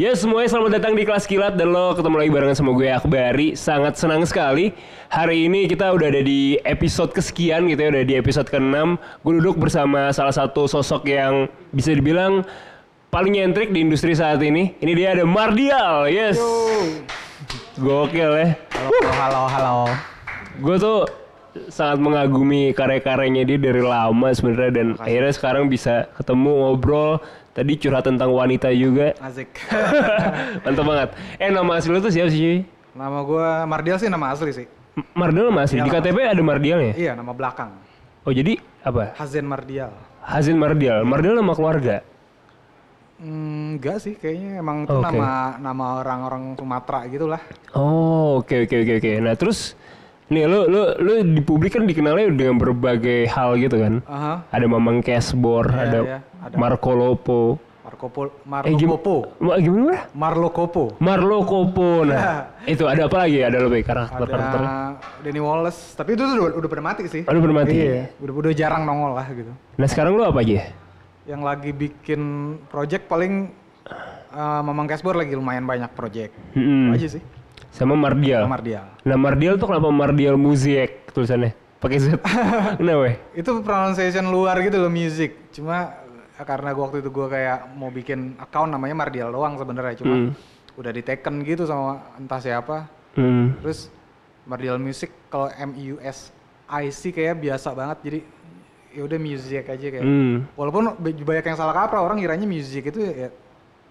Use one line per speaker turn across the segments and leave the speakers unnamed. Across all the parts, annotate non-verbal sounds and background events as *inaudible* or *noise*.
Ya semuanya selamat datang di kelas kilat dan lo ketemu lagi barengan sama gue Akbari. Sangat senang sekali. Hari ini kita udah ada di episode kesekian gitu ya Udah di episode ke-6 Gue duduk bersama salah satu sosok yang bisa dibilang paling nyentrik di industri saat ini. Ini dia ada Mardial, yes. Gokil ya.
Halo, halo, halo.
Gue tuh sangat mengagumi karya-karyanya dia dari lama sebenarnya dan akhirnya sekarang bisa ketemu ngobrol tadi curhat tentang wanita juga
Asik. *laughs*
mantap banget eh nama asli lu tuh siapa sih
nama gue Mardial sih nama asli sih.
M- Mardial nama asli di
Iya,
KTP ada Mardialnya
Iya, nama belakang.
oh jadi apa
Hazen Mardial.
Hazin Mardial Mardial nama keluarga
Hmm, enggak sih, kayaknya emang itu
Oke.
nama nama orang-orang Sumatera gitu lah.
oh oke oke oke oke nah terus nih lu lu lu di publik kan dikenalnya dengan berbagai hal gitu kan
Aha.
ada Mamang Cashbor
Iya,
ada
iya, ada.
Marco Lopo
Marco Pol,
eh
Marlo
gim-
Kopo.
Ma- gimana Mar?
Marlo Kopo.
Marlo Kopo nah itu ada apa lagi ada lebih karakter
Ada
karakternya
Denny Wallace, tapi itu tuh udah, udah pada mati sih.
Udah pada mati?
Iya, udah udah jarang nongol lah gitu.
nah sekarang lu apa aja
Yang lagi bikin project paling eh, Mamang Cashbor lagi lumayan banyak project. Itu aja sih.
sama Mardial
Mardial.
Nah Mardial tuh kenapa Mardial Music tulisannya? Pakai Z. *laughs* Kenapa?
itu pronunciation luar gitu loh music cuma eh, karena gua waktu itu gua kayak mau bikin account namanya Mardial doang sebenarnya cuma
Hmm.
udah diteken gitu sama entah siapa
Hmm.
terus Mardial Music kalau M U S I C kayak biasa banget jadi ya udah music aja kayak
Hmm.
walaupun ba- banyak yang salah kaprah orang kiranya music itu ya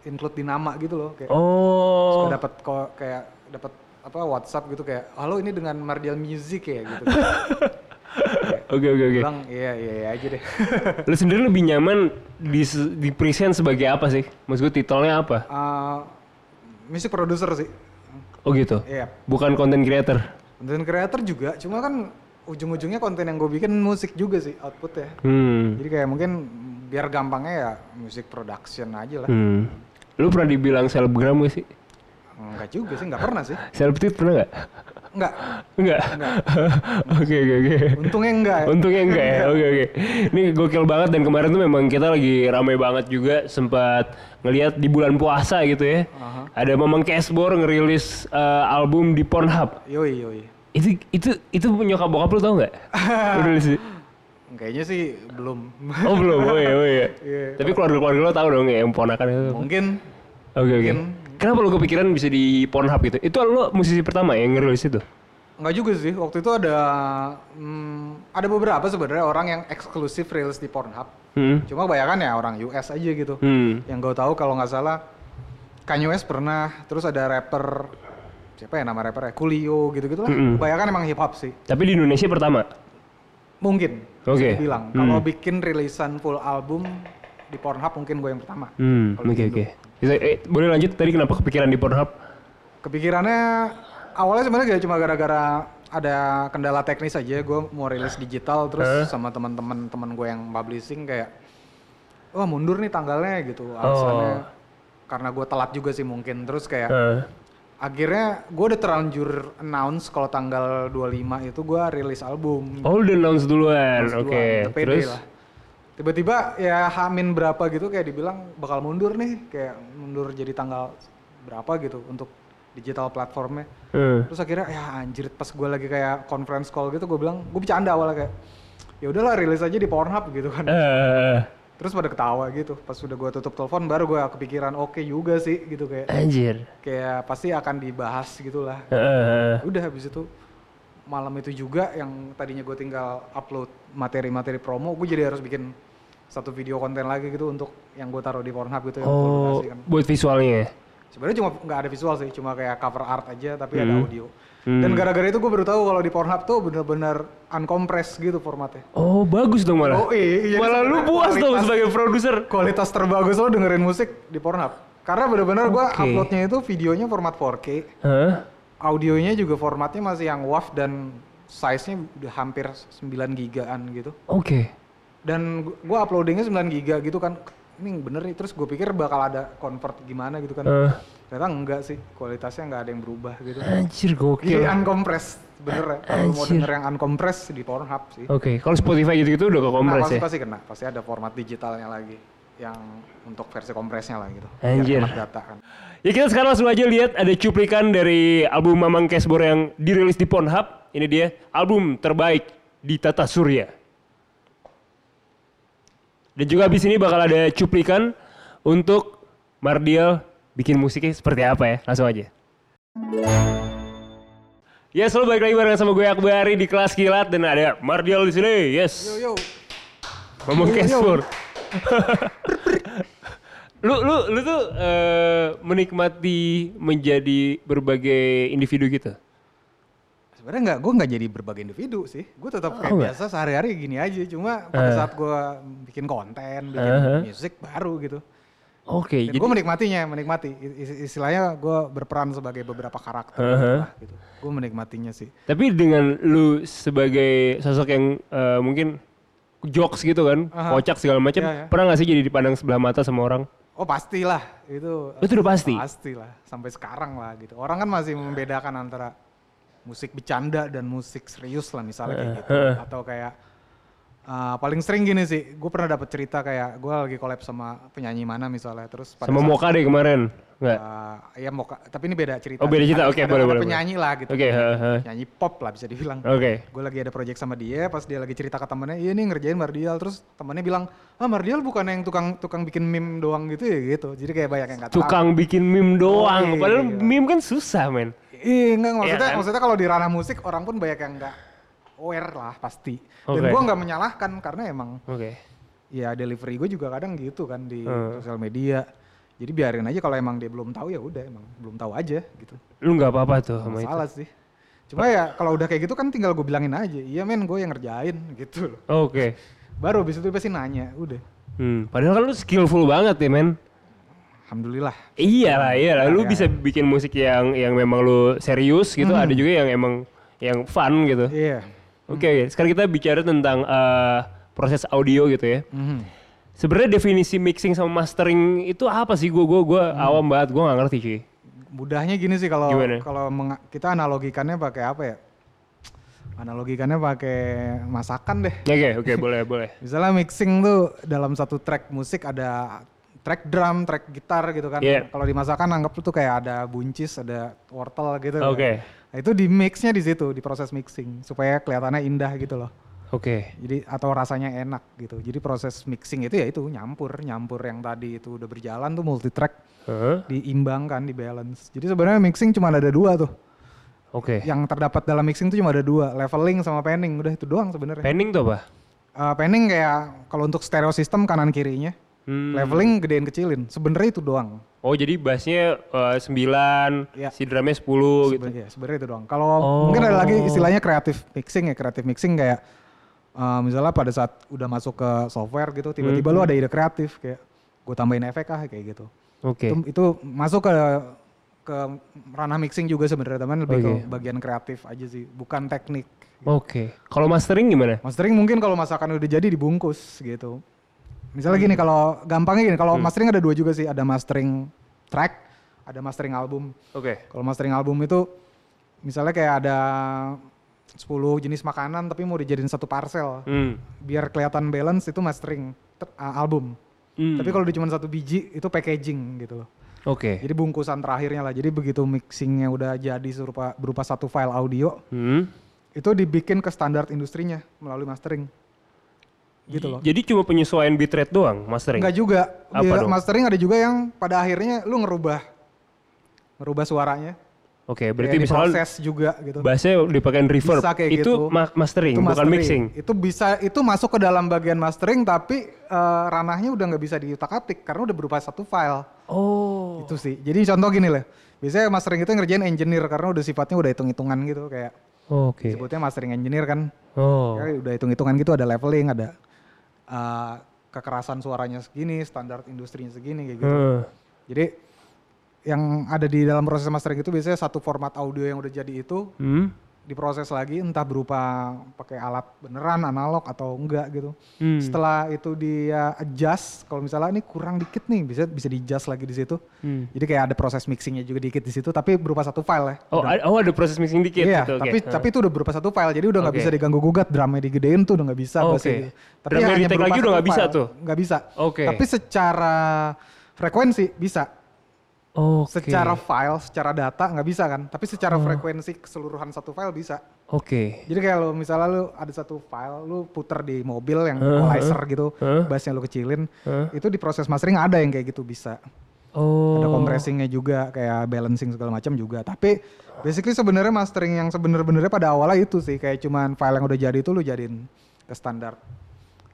include di nama gitu loh kayak
Oh.
dapat kok kayak dapat apa WhatsApp gitu kayak halo ini dengan Mardial Music ya gitu *laughs* *laughs*
Oke oke oke.
bilang iya iya iya aja deh *laughs*
Lu sendiri lebih nyaman di di present sebagai apa sih? Maksud gue titelnya apa?
Uh, music producer sih.
Oh gitu.
Iya.
Bukan content creator.
Content creator juga, cuma kan ujung-ujungnya konten yang gue bikin musik juga sih outputnya.
Hmm.
Jadi kayak mungkin biar gampangnya ya music production aja lah.
Hmm. Lu pernah dibilang selebgram gak sih?
Enggak juga sih, enggak pernah sih.
Selebtit pernah gak?
Enggak.
Enggak. *laughs* Oke oke oke.
Untungnya enggak. ya.
Untungnya enggak ya. Oke oke. Ini gokil banget dan kemarin tuh memang kita lagi ramai banget juga sempat ngelihat di bulan puasa gitu ya.
Aha.
Ada Mamang Cashbor ngerilis eh, album di Pornhub.
Yoi yoi.
Itu itu itu nyokap bokap lu tau nggak? *laughs* Rilis sih.
Kayaknya sih belum.
Oh belum, oh iya, oh iya. *laughs*
Iya.
Tapi keluarga-keluarga lo tau dong ya yang ponakan itu.
Mungkin
Oke oke.
mungkin.
Kenapa lo kepikiran bisa di Pornhub gitu? Itu lo musisi pertama yang ngerilis itu?
Enggak juga sih. Waktu itu ada hmm, ada beberapa sebenarnya orang yang eksklusif rilis di Pornhub.
Hmm.
Cuma bayangkan ya orang US aja gitu.
Hmm.
Yang gue tahu kalau nggak salah Kanye West pernah, terus ada rapper siapa ya nama rappernya? Coolio gitu-gitu lah.
Mm-mm.
Bayangkan emang hip hop sih.
Tapi di Indonesia pertama.
Mungkin.
Oke.
bisa Bilang
Hmm.
kalau bikin rilisan full album di Pornhub mungkin gue yang pertama.
Hmm. Oke
di
oke. Bisa, eh, boleh lanjut tadi kenapa kepikiran di Pornhub?
Kepikirannya awalnya sebenarnya kayak cuma gara-gara ada kendala teknis aja gue mau rilis digital terus
Eh?
sama teman-teman teman gue yang publishing kayak wah mundur nih tanggalnya gitu alasannya
Oh.
karena gue telat juga sih mungkin terus kayak
Eh.
akhirnya gue udah terlanjur announce kalau tanggal 25 itu gue rilis album
Oh, udah announce duluan. Oke.
pede
Terus?
lah. Tiba-tiba ya hamin berapa gitu kayak dibilang bakal mundur nih kayak mundur jadi tanggal berapa gitu untuk digital platformnya
Eh.
terus akhirnya ya anjir pas gue lagi kayak conference call gitu gue bilang gue bercanda awalnya kayak ya udahlah rilis aja di Pornhub gitu kan
Eh.
terus pada ketawa gitu pas udah gue tutup telepon baru gue kepikiran oke juga sih gitu kayak
Anjir.
kayak pasti akan dibahas gitulah
eh.
udah habis itu malam itu juga yang tadinya gue tinggal upload materi-materi promo gue jadi harus bikin satu video konten lagi gitu untuk yang gue taruh di Pornhub gitu yang
Oh,
kan
buat visualnya. ya?
sebenarnya cuma nggak ada visual sih cuma kayak cover art aja tapi ada
Hmm.
audio
Hmm.
dan gara-gara itu gue baru tahu kalau di Pornhub tuh bener-bener uncompressed gitu formatnya
Oh, bagus dong malah.
Oh, iya, iya.
Malah lu puas dong sebagai produser.
kualitas terbagus lo dengerin musik di Pornhub karena bener-bener gue
Oke.
uploadnya itu videonya format 4K
Hah?
audionya juga formatnya masih yang WAV dan size-nya udah hampir 9 gigaan gitu.
Oke.
Dan gu- gua uploadingnya 9 giga gitu kan. Ini bener nih, terus gue pikir bakal ada convert gimana gitu kan.
Eh.
Ternyata enggak sih, kualitasnya nggak ada yang berubah gitu.
Anjir gokil.
Jadi uncompressed, bener ya. Kalau mau denger yang uncompressed di Pornhub sih.
Oke, kalau Spotify gitu-gitu udah ke
Nah,
kompres
pasti,
ya?
pasti kena, pasti ada format digitalnya lagi. yang untuk versi kompresnya lah gitu.
Anjir.
Data kan.
Ya kita sekarang langsung aja lihat ada cuplikan dari album Mamang Cashbor yang dirilis di Pornhub. Ini dia album terbaik di Tata Surya. Dan juga habis ini bakal ada cuplikan untuk Mardial bikin musiknya seperti apa ya. Langsung aja. Ya selalu balik lagi bareng sama gue Akbari di kelas kilat dan ada Mardial di sini. Yes.
Yo yo.
Ngomong. Cashbor. *laughs* lu lu lu tuh eh, menikmati menjadi berbagai individu gitu.
Sebenarnya nggak, gue nggak jadi berbagai individu sih. Gue tetap kayak
Oh, nggak?
biasa sehari-hari gini aja. Cuma pada
Eh.
saat gue bikin konten, bikin
Uh-huh.
musik baru gitu.
Oke,
Dan
jadi
gue menikmatinya, menikmati. Istilahnya gue berperan sebagai beberapa karakter
Uh-huh.
lah, gitu. Gue menikmatinya sih.
tapi dengan lu sebagai sosok yang eh, mungkin jokes gitu kan,
Aha.
kocak segala macam,
Iya, iya.
pernah gak sih jadi dipandang sebelah mata sama orang?
Oh pastilah itu.
Itu udah pasti?
Pastilah sampai sekarang lah gitu. Orang kan masih membedakan antara musik bercanda dan musik serius lah misalnya kayak gitu. Atau kayak uh, paling sering gini sih. Gue pernah dapat cerita kayak gue lagi collab sama penyanyi mana misalnya. Terus pada
sama
saat-
Moka deh kemarin, nggak?
Uh, ya mau tapi ini beda cerita.
Oh, beda cerita. Oke,
ada-
boleh,
ada
boleh,
penyanyi lah gitu.
Oke, ha, ha.
Penyanyi pop lah bisa dibilang.
Oke.
Gue lagi ada project sama dia, pas dia lagi cerita ke temennya, iya nih ngerjain Mardial, terus temennya bilang, ah Mardial bukan yang tukang tukang bikin meme doang gitu ya gitu. Jadi kayak banyak yang nggak tahu.
Tukang bikin meme doang,
iya,
padahal
iya.
meme kan susah men.
Iya enggak maksudnya
kan?
maksudnya kalau di ranah musik orang pun banyak yang nggak aware lah pasti. Dan
Oke.
gue nggak menyalahkan karena emang
Oke.
ya delivery gue juga kadang gitu kan di
Hmm.
sosial media. Jadi biarin aja kalau emang dia belum tahu ya udah emang belum tahu aja gitu.
Lu nggak apa-apa tuh sama itu.
masalah sih. Cuma ya kalau udah kayak gitu kan tinggal gue bilangin aja, iya men gue yang ngerjain *laughs* gitu loh.
Oke.
Baru habis itu pasti nanya, udah.
Hmm, padahal kan lu skillful banget ya men.
Alhamdulillah.
Iya lah, iya lah. Lu
Ya,
bisa bikin musik yang yang memang lu serius gitu,
Hmm.
ada juga yang emang yang fun gitu.
Iya.
Oke, oke. sekarang kita bicara tentang eh, proses audio gitu ya.
Mhm.
Sebenarnya definisi mixing sama mastering itu apa sih? Gue gua gua
Hmm.
awam banget, gue nggak ngerti cuy.
Mudahnya gini sih kalau kalau kita analogikannya pakai apa ya? Analogikannya pakai masakan deh.
Oke, oke, boleh, boleh. *laughs*
Misalnya mixing tuh dalam satu track musik ada track drum, track gitar gitu kan.
Iya.
Kalau di masakan anggap tuh kayak ada buncis, ada wortel gitu. kan.
Oke.
Nah, itu di mixnya di situ, di proses mixing supaya kelihatannya indah gitu loh.
Oke.
Jadi atau rasanya enak gitu. Jadi proses mixing itu ya itu nyampur, nyampur yang tadi itu udah berjalan tuh multi track
Heeh.
diimbangkan, di balance. Jadi sebenarnya mixing cuma ada dua tuh.
Oke.
Yang terdapat dalam mixing tuh cuma ada dua, leveling sama panning. Udah itu doang sebenarnya.
Panning tuh apa?
Uh, panning kayak kalau untuk stereo system kanan kirinya,
Hmm.
leveling gedein kecilin. Sebenarnya itu doang.
Oh jadi bassnya eh, 9,
Iya.
si drumnya 10 gitu.
Seben- iya, sebenarnya itu doang. Kalau
Oh.
mungkin ada lagi istilahnya kreatif mixing ya, kreatif mixing kayak uh, misalnya pada saat udah masuk ke software gitu, tiba-tiba
Hmm.
lu ada ide kreatif kayak gue tambahin efek ah kayak gitu.
Oke.
Itu, itu masuk ke ke ranah mixing juga sebenarnya teman lebih ke
Oke.
bagian kreatif aja sih, bukan teknik.
Oke. Kalau mastering gimana?
Mastering mungkin kalau masakan udah jadi dibungkus gitu. Misalnya gini kalau gampangnya gini, kalau mastering ada dua juga sih, ada mastering track, ada mastering album.
Oke.
Kalau mastering album itu misalnya kayak ada 10 jenis makanan tapi mau dijadiin satu parcel.
Hmm.
Biar kelihatan balance itu mastering ter- uh, album.
Hmm.
Tapi kalau cuma satu biji itu packaging gitu loh.
Oke.
Jadi bungkusan terakhirnya lah. Jadi begitu mixingnya udah jadi berupa berupa satu file audio,
Hmm.
itu dibikin ke standar industrinya melalui mastering. Gitu loh.
Jadi cuma penyesuaian bitrate doang mastering?
Enggak juga.
Apa dong?
Mastering ada juga yang pada akhirnya lu ngerubah ngerubah suaranya.
Oke, berarti
Kayak
misalnya
diproses juga gitu.
bassnya dipakein reverb.
Bisa kayak
itu
gitu.
ma- mastering,
Itu
bukan
mastering.
mixing.
Itu bisa itu masuk ke dalam bagian mastering tapi eh, ranahnya udah nggak bisa diutak-atik karena udah berupa satu file.
Oh.
Itu sih. Jadi contoh gini lah. Biasanya mastering itu ngerjain engineer karena udah sifatnya udah hitung-hitungan gitu kayak
Oke.
disebutnya mastering engineer kan.
Oh.
Ya, udah hitung-hitungan gitu ada leveling, ada eh, kekerasan suaranya segini, standar industrinya segini kayak gitu.
Hmm.
Jadi yang ada di dalam proses mastering itu biasanya satu format audio yang udah jadi itu
Hmm.
Diproses lagi entah berupa pakai alat beneran analog atau enggak gitu.
Hmm.
Setelah itu dia adjust, kalau misalnya ini kurang dikit nih bisa bisa di adjust lagi di situ.
Hmm.
Jadi kayak ada proses mixingnya juga dikit di situ, tapi berupa satu file ya.
Oh,
Udah-
ada, oh ada proses mixing dikit
iya,
gitu.
tapi
Hah.
tapi itu udah berupa satu file, jadi udah nggak
Oke.
bisa diganggu gugat, drumnya digedein tuh udah nggak bisa.
Oh,
gitu. Tapi
Drumnya
hanya berupa
lagi udah nggak bisa tuh?
Nggak bisa.
Oke.
Tapi secara frekuensi bisa.
Oke.
Secara file, secara data nggak bisa kan. Tapi secara
Oh.
frekuensi keseluruhan satu file bisa.
Oke.
Jadi kayak lo misalnya lu ada satu file, lu puter di mobil yang equalizer gitu,
heeh.
bassnya lu kecilin,
Hah?
itu di proses mastering ada yang kayak gitu bisa.
Oh.
Ada compressingnya juga, kayak balancing segala macam juga. Tapi basically sebenarnya mastering yang sebener-benernya pada awalnya itu sih, kayak cuman file yang udah jadi itu lu jadiin ke standar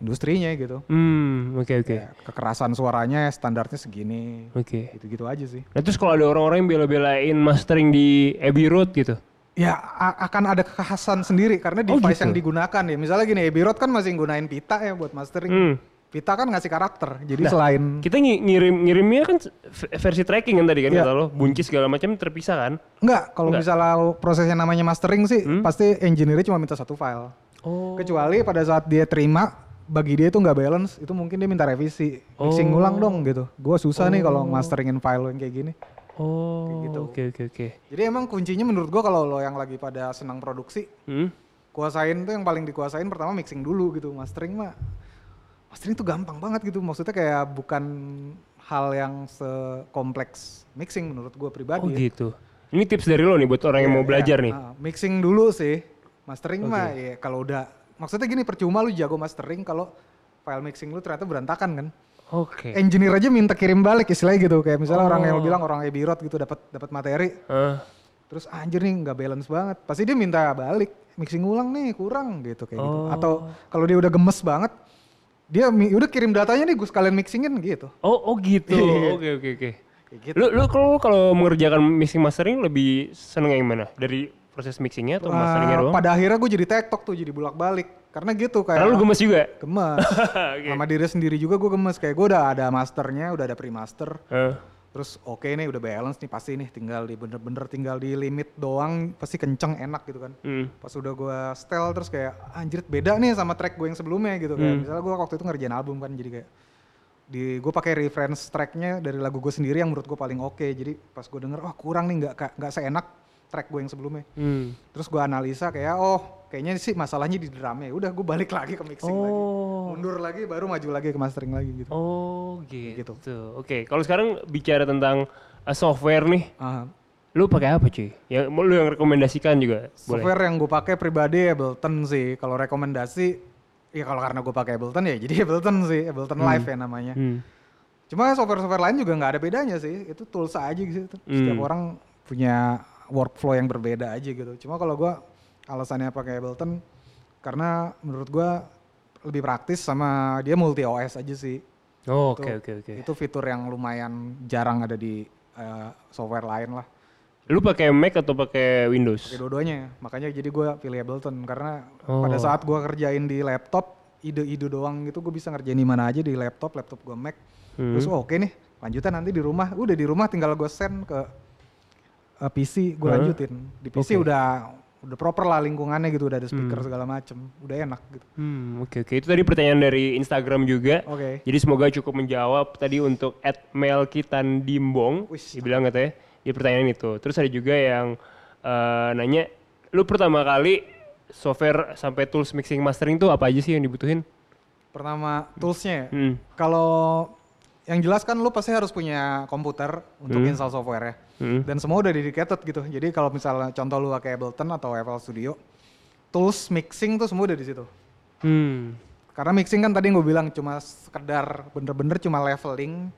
industrinya gitu.
Hmm, oke oke.
Kayak kekerasan suaranya standarnya segini,
Oke.
gitu-gitu aja sih.
Nah terus kalau ada orang-orang yang bela-belain mastering di Abbey Road gitu.
Ya akan ada kekhasan sendiri karena
Oh,
device
gitu?
yang digunakan ya. Misalnya gini, Abbey Road kan masih gunain pita ya buat mastering.
Hmm.
Pita kan ngasih karakter. Jadi
Nah,
selain
Kita ngi- ngirim ngirimnya kan versi tracking kan tadi kan
Iya.
kata lo, bunyi segala macam terpisah kan?
enggak kalau misalnya prosesnya namanya mastering sih
Hmm?
pasti engineer cuma minta satu file.
Oh.
Kecuali pada saat dia terima bagi dia itu nggak balance, itu mungkin dia minta revisi. Mixing
Oh.
ulang dong gitu. Gua susah nih kalau masteringin file yang kayak gini.
Oh.
Kayak gitu.
Oke oke oke.
Jadi emang kuncinya menurut gua kalau lo yang lagi pada senang produksi,
Hmm.
kuasain tuh yang paling dikuasain pertama mixing dulu gitu. Mastering mah mastering tuh gampang banget gitu. Maksudnya kayak bukan hal yang sekompleks mixing menurut gua pribadi.
Oh
ya.
gitu. Ini tips dari lo nih buat orang yang
Iya,
mau belajar
iya.
nih.
Ah, mixing dulu sih. Mastering
Oke.
mah ya kalau udah maksudnya gini percuma lu jago mastering kalau file mixing lu ternyata berantakan kan.
Oke.
Engineer aja minta kirim balik istilahnya gitu kayak misalnya orang yang
Oh.
bilang orang Abbey Road gitu dapat dapat materi
Ah.
terus anjir nih nggak balance banget. Pasti dia minta balik mixing ulang nih kurang gitu kayak gitu.
Oh.
Atau kalau dia udah gemes banget dia udah kirim datanya nih gue sekalian mixingin gitu.
Oh, oh gitu.
Iya.
Oke oke oke.
Gitu.
Lu lu kalau kalau mengerjakan mixing mastering lebih seneng yang mana? Dari proses mixingnya atau masteringnya doang?
pada akhirnya gue jadi tektok tuh jadi bolak-balik karena gitu kayak
Karena lu gemes juga.
gemes *laughs*
Oke.
sama diri sendiri juga gue gemes kayak gue udah ada masternya udah ada pre-master
Ah.
terus oke nih udah balance nih pasti nih tinggal di bener-bener tinggal di limit doang pasti kenceng enak gitu kan
Hmm.
pas udah gue setel terus kayak anjir beda nih sama track gue yang sebelumnya gitu kayak
Hmm.
misalnya gue waktu itu ngerjain album kan jadi kayak di gue pakai reference tracknya dari lagu gue sendiri yang menurut gue paling oke jadi pas gue denger wah kurang nih nggak nggak seenak track gue yang sebelumnya
Hmm.
terus gue analisa kayak oh kayaknya sih masalahnya di drumnya udah gue balik lagi ke mixing lagi
Oh.
mundur lagi baru maju lagi ke mastering lagi gitu
Oh gitu.
Gitu.
Oke, kalau sekarang bicara tentang uh, software nih,
Ah,
lu pakai apa cuy? Yang lu yang rekomendasikan juga boleh.
software yang gue pakai pribadi Ableton sih kalau rekomendasi ya kalau karena gue pakai Ableton ya jadi *laughs* Ableton sih Ableton Live ya namanya
Hmm.
cuma software-software lain juga nggak ada bedanya sih itu tools aja gitu setiap
Hmm.
orang punya workflow yang berbeda aja gitu cuma kalau gue alasannya pakai Ableton karena menurut gue lebih praktis sama dia multi OS aja sih
Oh,
Itu-
Oke oke oke.
itu fitur yang lumayan jarang ada di eh, software lain lah
Lu pakai Mac atau pakai Windows?
pakai dua-duanya makanya jadi gue pilih Ableton karena
Oh.
pada saat gue kerjain di laptop ide-ide doang gitu gue bisa ngerjain di mana aja di laptop laptop gue Mac
Hmm.
terus oh, oke nih lanjutan nanti di rumah udah di rumah tinggal gue send ke eh, PC gue lanjutin di PC
Oke.
udah udah proper lah lingkungannya gitu udah ada speaker segala macem udah enak gitu
Hmm, oke oke. Itu tadi pertanyaan dari Instagram juga.
oke
Jadi semoga cukup menjawab tadi untuk @melkitandimbong.
Wis.
Dibilang katanya di pertanyaan itu. Terus ada juga yang eh, nanya, lu pertama kali software sampai tools mixing mastering tuh apa aja sih yang dibutuhin?
pertama toolsnya ya
Hmm.
kalau yang jelas kan lu pasti harus punya komputer untuk
Hmm.
install software ya
Hmm.
dan semua udah dedicated gitu. Jadi kalau misalnya contoh lu pakai Ableton atau FL Studio, tools mixing tuh semua udah di situ.
Hmm.
Karena mixing kan tadi gue bilang cuma sekedar bener-bener cuma leveling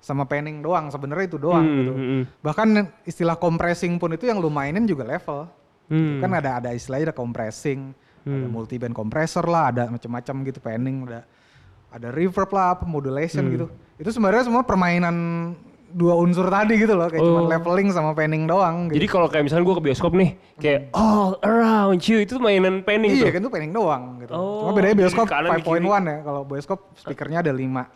sama panning doang. Sebenarnya itu doang
Hmm,
gitu.
hmm, hmm.
Bahkan istilah compressing pun itu yang lu mainin juga level.
Hmm.
Kan ada ada istilahnya ada compressing, ada
Hmm.
multi band compressor lah, ada macam-macam gitu panning, ada ada reverb lah, apa, modulation
Hmm.
gitu. Itu sebenarnya semua permainan dua unsur tadi gitu loh, kayak cuma
Oh.
leveling sama panning doang gitu.
Jadi kalau kayak misalnya gue ke bioskop nih, kayak all around you itu mainan panning
Iya
tuh.
kan itu panning doang gitu.
Oh,
Cuma bedanya bioskop
kanan,
5.1 ya. Kalau bioskop speakernya ada 5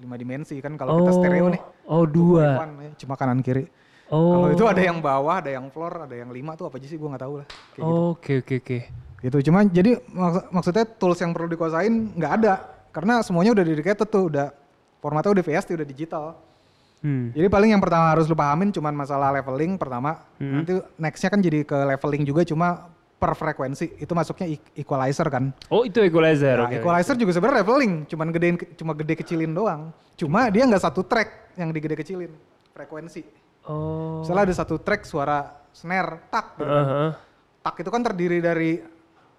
lima dimensi kan kalau kita stereo nih.
Oh, dua.
ya, cuma kanan kiri.
Oh.
Kalau itu ada yang bawah, ada yang floor, ada yang lima tuh apa aja sih gue nggak tahu lah. Kayak gitu.
Oke, oke, oke.
gitu. Cuma jadi maks- maksudnya tools yang perlu dikuasain nggak ada karena semuanya udah dedicated tuh, udah formatnya udah VST, udah digital.
Hmm.
Jadi paling yang pertama harus lu pahamin cuman masalah leveling pertama.
Hmm.
Nanti nextnya kan jadi ke leveling juga cuma per frekuensi itu masuknya equalizer kan.
Oh, itu equalizer.
Nah,
oke.
equalizer juga sebenarnya leveling, cuman gedein cuma gede kecilin doang. Cuma dia nggak satu track yang digede kecilin frekuensi.
Oh.
Misalnya ada satu track suara snare tak gitu. kan.
Heeh.
Tak itu kan terdiri dari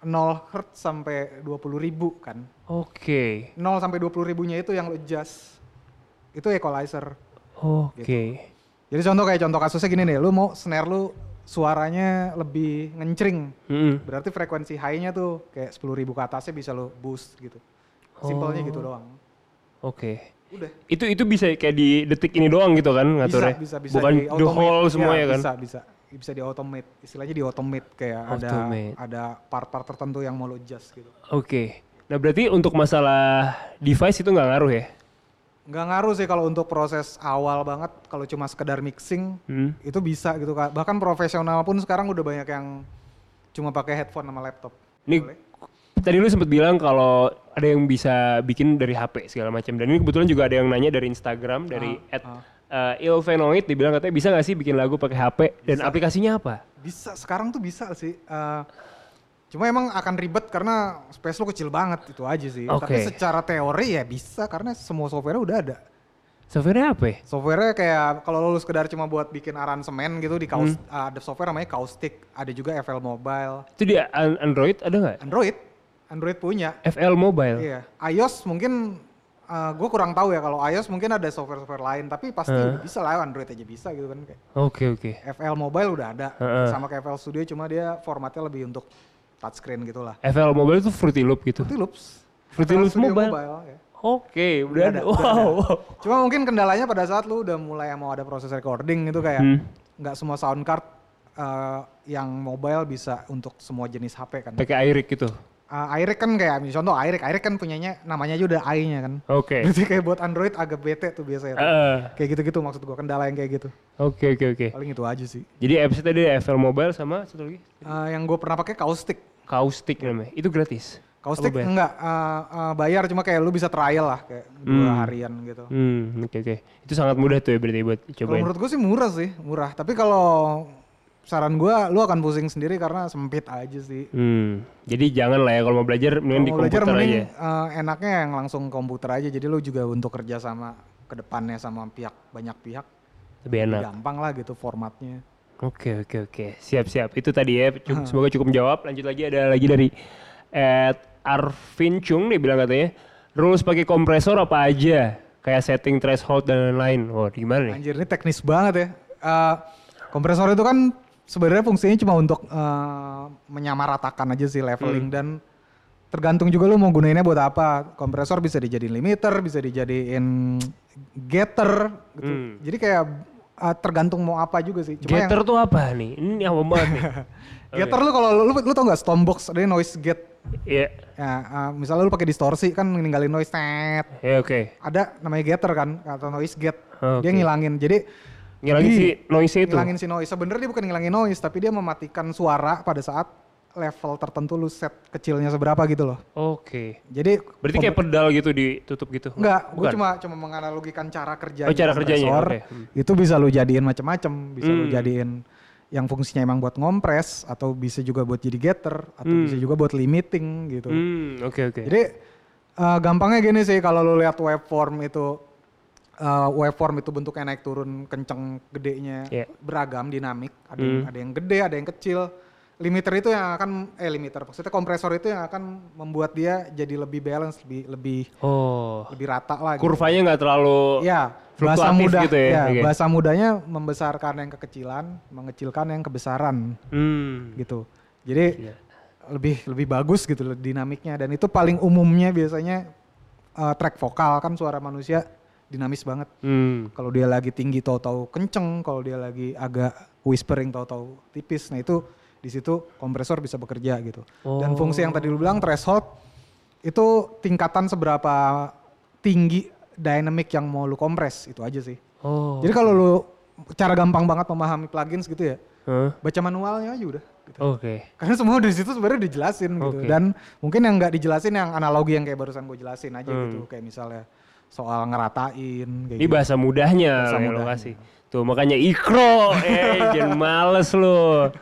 0 Hz sampai 20 ribu kan.
Oke.
0 sampai 20 ribunya itu yang lo adjust. Itu equalizer.
Oke.
Jadi contoh kayak contoh kasusnya gini nih, lu mau snare lu suaranya lebih ngencring.
Mm-mm.
Berarti frekuensi high-nya tuh kayak 10 ribu ke atasnya bisa lu boost gitu. Simpelnya
Oh.
gitu doang.
Oke.
Udah.
Itu itu bisa kayak di detik ini doang gitu kan
Bisa,
ngaturnya?
bisa, bisa.
Bukan
di
the whole semua ya kan?
Bisa, bisa. Bisa di automate. Istilahnya di automate kayak
Automate.
ada ada part-part tertentu yang mau lu adjust gitu.
Oke. Nah berarti untuk masalah device itu nggak ngaruh ya?
Nggak ngaruh sih kalau untuk proses awal banget, kalau cuma sekedar mixing,
Hmm.
itu bisa gitu Kak. Bahkan profesional pun sekarang udah banyak yang cuma pakai headphone sama laptop.
Ini
Boleh?
tadi lu sempat bilang kalau ada yang bisa bikin dari HP segala macam. Dan ini kebetulan juga ada yang nanya dari Instagram dari at uh, Ilvenoid dibilang katanya bisa nggak sih bikin lagu pakai HP dan aplikasinya apa?
Bisa, sekarang tuh bisa sih. Eh, cuma emang akan ribet karena space lu kecil banget itu aja sih.
Oke.
Tapi secara teori ya bisa karena semua software udah ada.
Softwarenya apa ya?
Softwarenya kayak kalau lu sekedar cuma buat bikin aransemen gitu di kaus,
Hmm.
ada software namanya Caustic, ada juga FL Mobile,
Itu di an- Android ada nggak?
Android, Android punya.
FL Mobile.
Iya, iOS mungkin gue kurang tahu ya kalau iOS mungkin ada software-software lain, tapi pasti udah bisa lah Android aja bisa gitu kan kayak.
Oke oke.
FL Mobile udah ada,
Heeh.
sama kayak FL Studio cuma dia formatnya lebih untuk touchscreen gitu lah.
FL Mobile itu Fruity Loop gitu.
Fruity Loops.
Fruity Loops
Studio
Mobile.
ya.
Oke, udah
Udah
ada.
ada, udah
Wow.
Cuma mungkin kendalanya pada saat lu udah mulai mau ada proses recording itu kayak
Hmm.
nggak semua sound card eh, yang mobile bisa untuk semua jenis HP kan.
Pakai iRig gitu.
Uh, iRig kan kayak misalnya contoh iRig, iRig kan punyanya namanya aja udah i-nya kan.
Oke. *laughs*
Berarti kayak buat Android agak bete tuh biasanya. tuh.
Heeh.
Kayak gitu-gitu maksud gua kendala yang kayak gitu.
Oke oke oke.
Paling itu aja sih.
Jadi apps tadi FL Mobile sama satu lagi
Uh, yang gue pernah pakai Caustic.
Caustic namanya. Itu gratis.
Caustic
Apa bayar?
enggak uh, uh, bayar cuma kayak lu bisa trial lah kayak dua
Hmm.
harian gitu.
Hmm, oke oke. Itu sangat mudah tuh ya berarti buat cobain.
menurut gue sih murah sih, murah. Tapi kalau saran gua lu akan pusing sendiri karena sempit aja sih.
Hmm. Jadi jangan lah ya kalau mau belajar mending di
mau belajar
komputer
mending
aja.
uh, enaknya yang langsung komputer aja. Jadi lu juga untuk kerja sama ke depannya sama pihak banyak pihak
Lebih enak.
gampang lah gitu formatnya.
Oke oke oke. Siap siap. Itu tadi ya. Cu- Semoga cukup menjawab. Lanjut lagi ada lagi dari at Arvin Chung dia bilang katanya rules pakai kompresor apa aja kayak setting threshold dan lain-lain. Wah gimana nih?
Anjir ini teknis banget ya. Uh, kompresor itu kan sebenarnya fungsinya cuma untuk uh, menyamaratakan aja sih leveling
Hmm.
dan tergantung juga lu mau gunainnya buat apa. Kompresor bisa dijadiin limiter, bisa dijadiin getter gitu.
Hmm.
Jadi kayak uh, tergantung mau apa juga sih. Cuma
Getter tuh apa nih? Ini apa banget nih?
yang, *laughs* getter lu kalau lu, lu, lu tau nggak Stormbox ada noise gate.
Iya.
Ya, uh, misalnya lu pakai distorsi kan ninggalin noise net.
Ya oke.
Ada namanya getter kan atau noise gate.
Oke.
Dia ngilangin. Jadi
Ngilangin
di-
si noise itu.
ngilangin si noise. Sebenarnya dia bukan ngilangin noise, tapi dia mematikan suara pada saat level tertentu lu set kecilnya seberapa gitu loh.
Oke.
Jadi
Berarti kayak pedal gitu ditutup gitu?
enggak, gue
Bukan?
cuma cuma menganalogikan cara kerjanya.
Oh, cara kerjanya, oke. Hmm.
Itu bisa lu jadiin macam-macam, bisa lu
Hmm.
jadiin yang fungsinya emang buat ngompres atau bisa juga buat jadi getter atau
Hmm.
bisa juga buat limiting gitu.
Hmm, oke oke.
Jadi eh, gampangnya gini sih kalau lu lihat waveform itu eh, waveform itu bentuknya naik turun kenceng gedenya
Iya.
beragam dinamik ada yang,
Hmm.
ada yang gede ada yang kecil limiter itu yang akan eh limiter maksudnya kompresor itu yang akan membuat dia jadi lebih balance lebih lebih
Oh.
lebih rata lah gitu.
Kurvanya nggak terlalu
ya bahasa mudah
gitu ya,
ya,
oke.
bahasa mudahnya membesarkan yang kekecilan mengecilkan yang kebesaran
Hmm.
gitu jadi
Iya.
lebih lebih bagus gitu loh dinamiknya dan itu paling umumnya biasanya uh, track vokal kan suara manusia dinamis banget
Hmm.
kalau dia lagi tinggi tahu-tahu kenceng kalau dia lagi agak whispering tahu-tahu tipis nah itu di situ kompresor bisa bekerja gitu dan
Oh.
fungsi yang tadi lu bilang threshold itu tingkatan seberapa tinggi dynamic yang mau lu kompres itu aja sih.
Oh.
Jadi kalau lu cara gampang banget memahami plugins gitu ya,
Hah?
baca manualnya aja udah. Gitu.
Oke.
Karena semua di situ sebenarnya dijelasin gitu.
Oke.
Dan mungkin yang nggak dijelasin yang analogi yang kayak barusan gue jelasin aja
Hmm.
gitu. Kayak misalnya soal ngeratain kayak
Ini
gitu.
bahasa mudahnya
Bahasa
lo
mudahnya.
kasih. Tuh makanya ikro, eh *laughs* jangan males lo.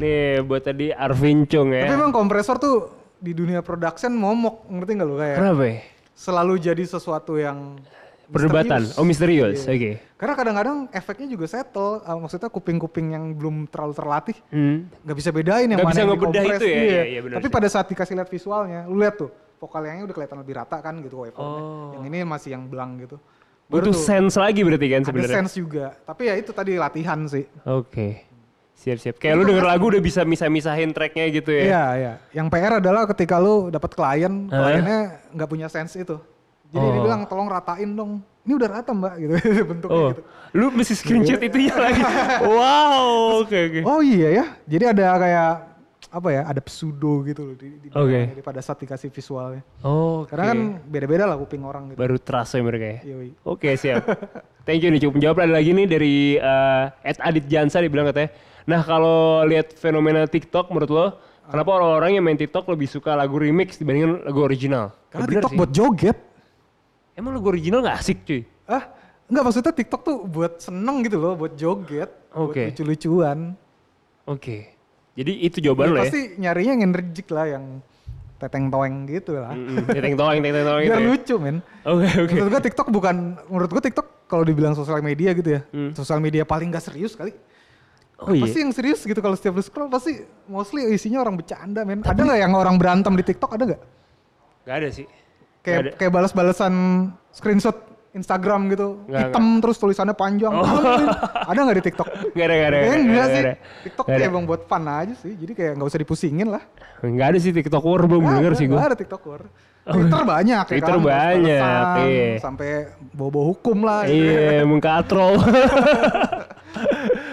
Nih buat tadi Arvin Chung ya.
Tapi emang kompresor tuh di dunia production momok, ngerti nggak lu kayak
Kenapa ya?
selalu jadi sesuatu yang
Perdebatan. Oh misterius,
Iya.
oke.
Karena kadang-kadang efeknya juga settle, uh, maksudnya kuping-kuping yang belum terlalu terlatih
Hmm.
nggak bisa bedain yang
Nggak
mana
bisa
yang dikompres.
itu ya?
Iya.
Iya, iya,
Tapi
sih.
pada saat dikasih lihat visualnya, lu lihat tuh vokalnya udah kelihatan lebih rata kan gitu waveformnya.
Oh.
Yang ini masih yang belang gitu. Baru
Butuh
tuh
sense lagi berarti kan
ada
sebenarnya.
sense juga. Tapi ya itu tadi latihan sih.
Oke. Siap-siap. Kayak lu denger lagu udah bisa misah-misahin tracknya gitu ya.
Iya, iya. Yang PR adalah ketika lu dapat klien,
Hah?
kliennya nggak punya sense itu. Jadi
Oh.
dia bilang tolong ratain dong. Ini udah rata mbak gitu *laughs* bentuknya
Oh,
gitu.
lu mesti screenshot itunya lagi. *laughs* Wow, oke oke.
Oh iya ya. Jadi ada kayak apa ya? Ada pseudo gitu loh di, di
Oke.
belakangnya, di pada saat dikasih visualnya.
Oh,
Karena kan beda-beda lah kuping orang gitu.
baru terasa ya mereka ya. Oke siap. *laughs* Thank you nih cukup menjawab ada lagi nih dari eh, Ed Adit Jansa dibilang katanya. Nah kalau lihat fenomena TikTok menurut lo, kenapa orang-orang yang main TikTok lebih suka lagu remix dibandingkan lagu original?
Karena
Bener
TikTok
sih.
buat joget.
Emang lagu original gak asik cuy?
Ah, enggak maksudnya TikTok tuh buat seneng gitu loh, buat joget, buat
Oke.
lucu-lucuan.
Oke. Jadi itu jawaban
Ya,
lo ya?
pasti nyarinya yang energik lah, yang teteng toeng gitu lah.
Mm-mm. Teteng toeng, teteng toeng *laughs* gitu
Biar
ya?
lucu men.
Oke oke.
Menurut gua TikTok bukan, menurut gua TikTok kalau dibilang sosial media gitu ya,
Hmm.
sosial media paling gak serius kali.
Oh iya.
Pasti yang serius gitu kalau setiap lu scroll pasti mostly isinya orang bercanda men. Ada nggak yang orang berantem di TikTok ada nggak?
Gak ada sih.
Kayak
ada.
kayak balas-balasan screenshot Instagram gitu,
Nggak,
hitam terus tulisannya panjang.
Oh.
ada nggak di TikTok? *laughs*
Gak ada, gak ada.
Enggak
ada,
sih.
ada.
TikTok kayak
ada.
emang buat fun aja sih. Jadi kayak nggak usah dipusingin lah.
Nggak ada sih TikTok war belum denger
ada,
sih gue.
nggak ada TikTok war. Twitter banyak ya
Twitter
kan,
banyak, iya.
Sampai bawa-bawa hukum lah. gitu.
Iya, *laughs* mengkatrol. *laughs*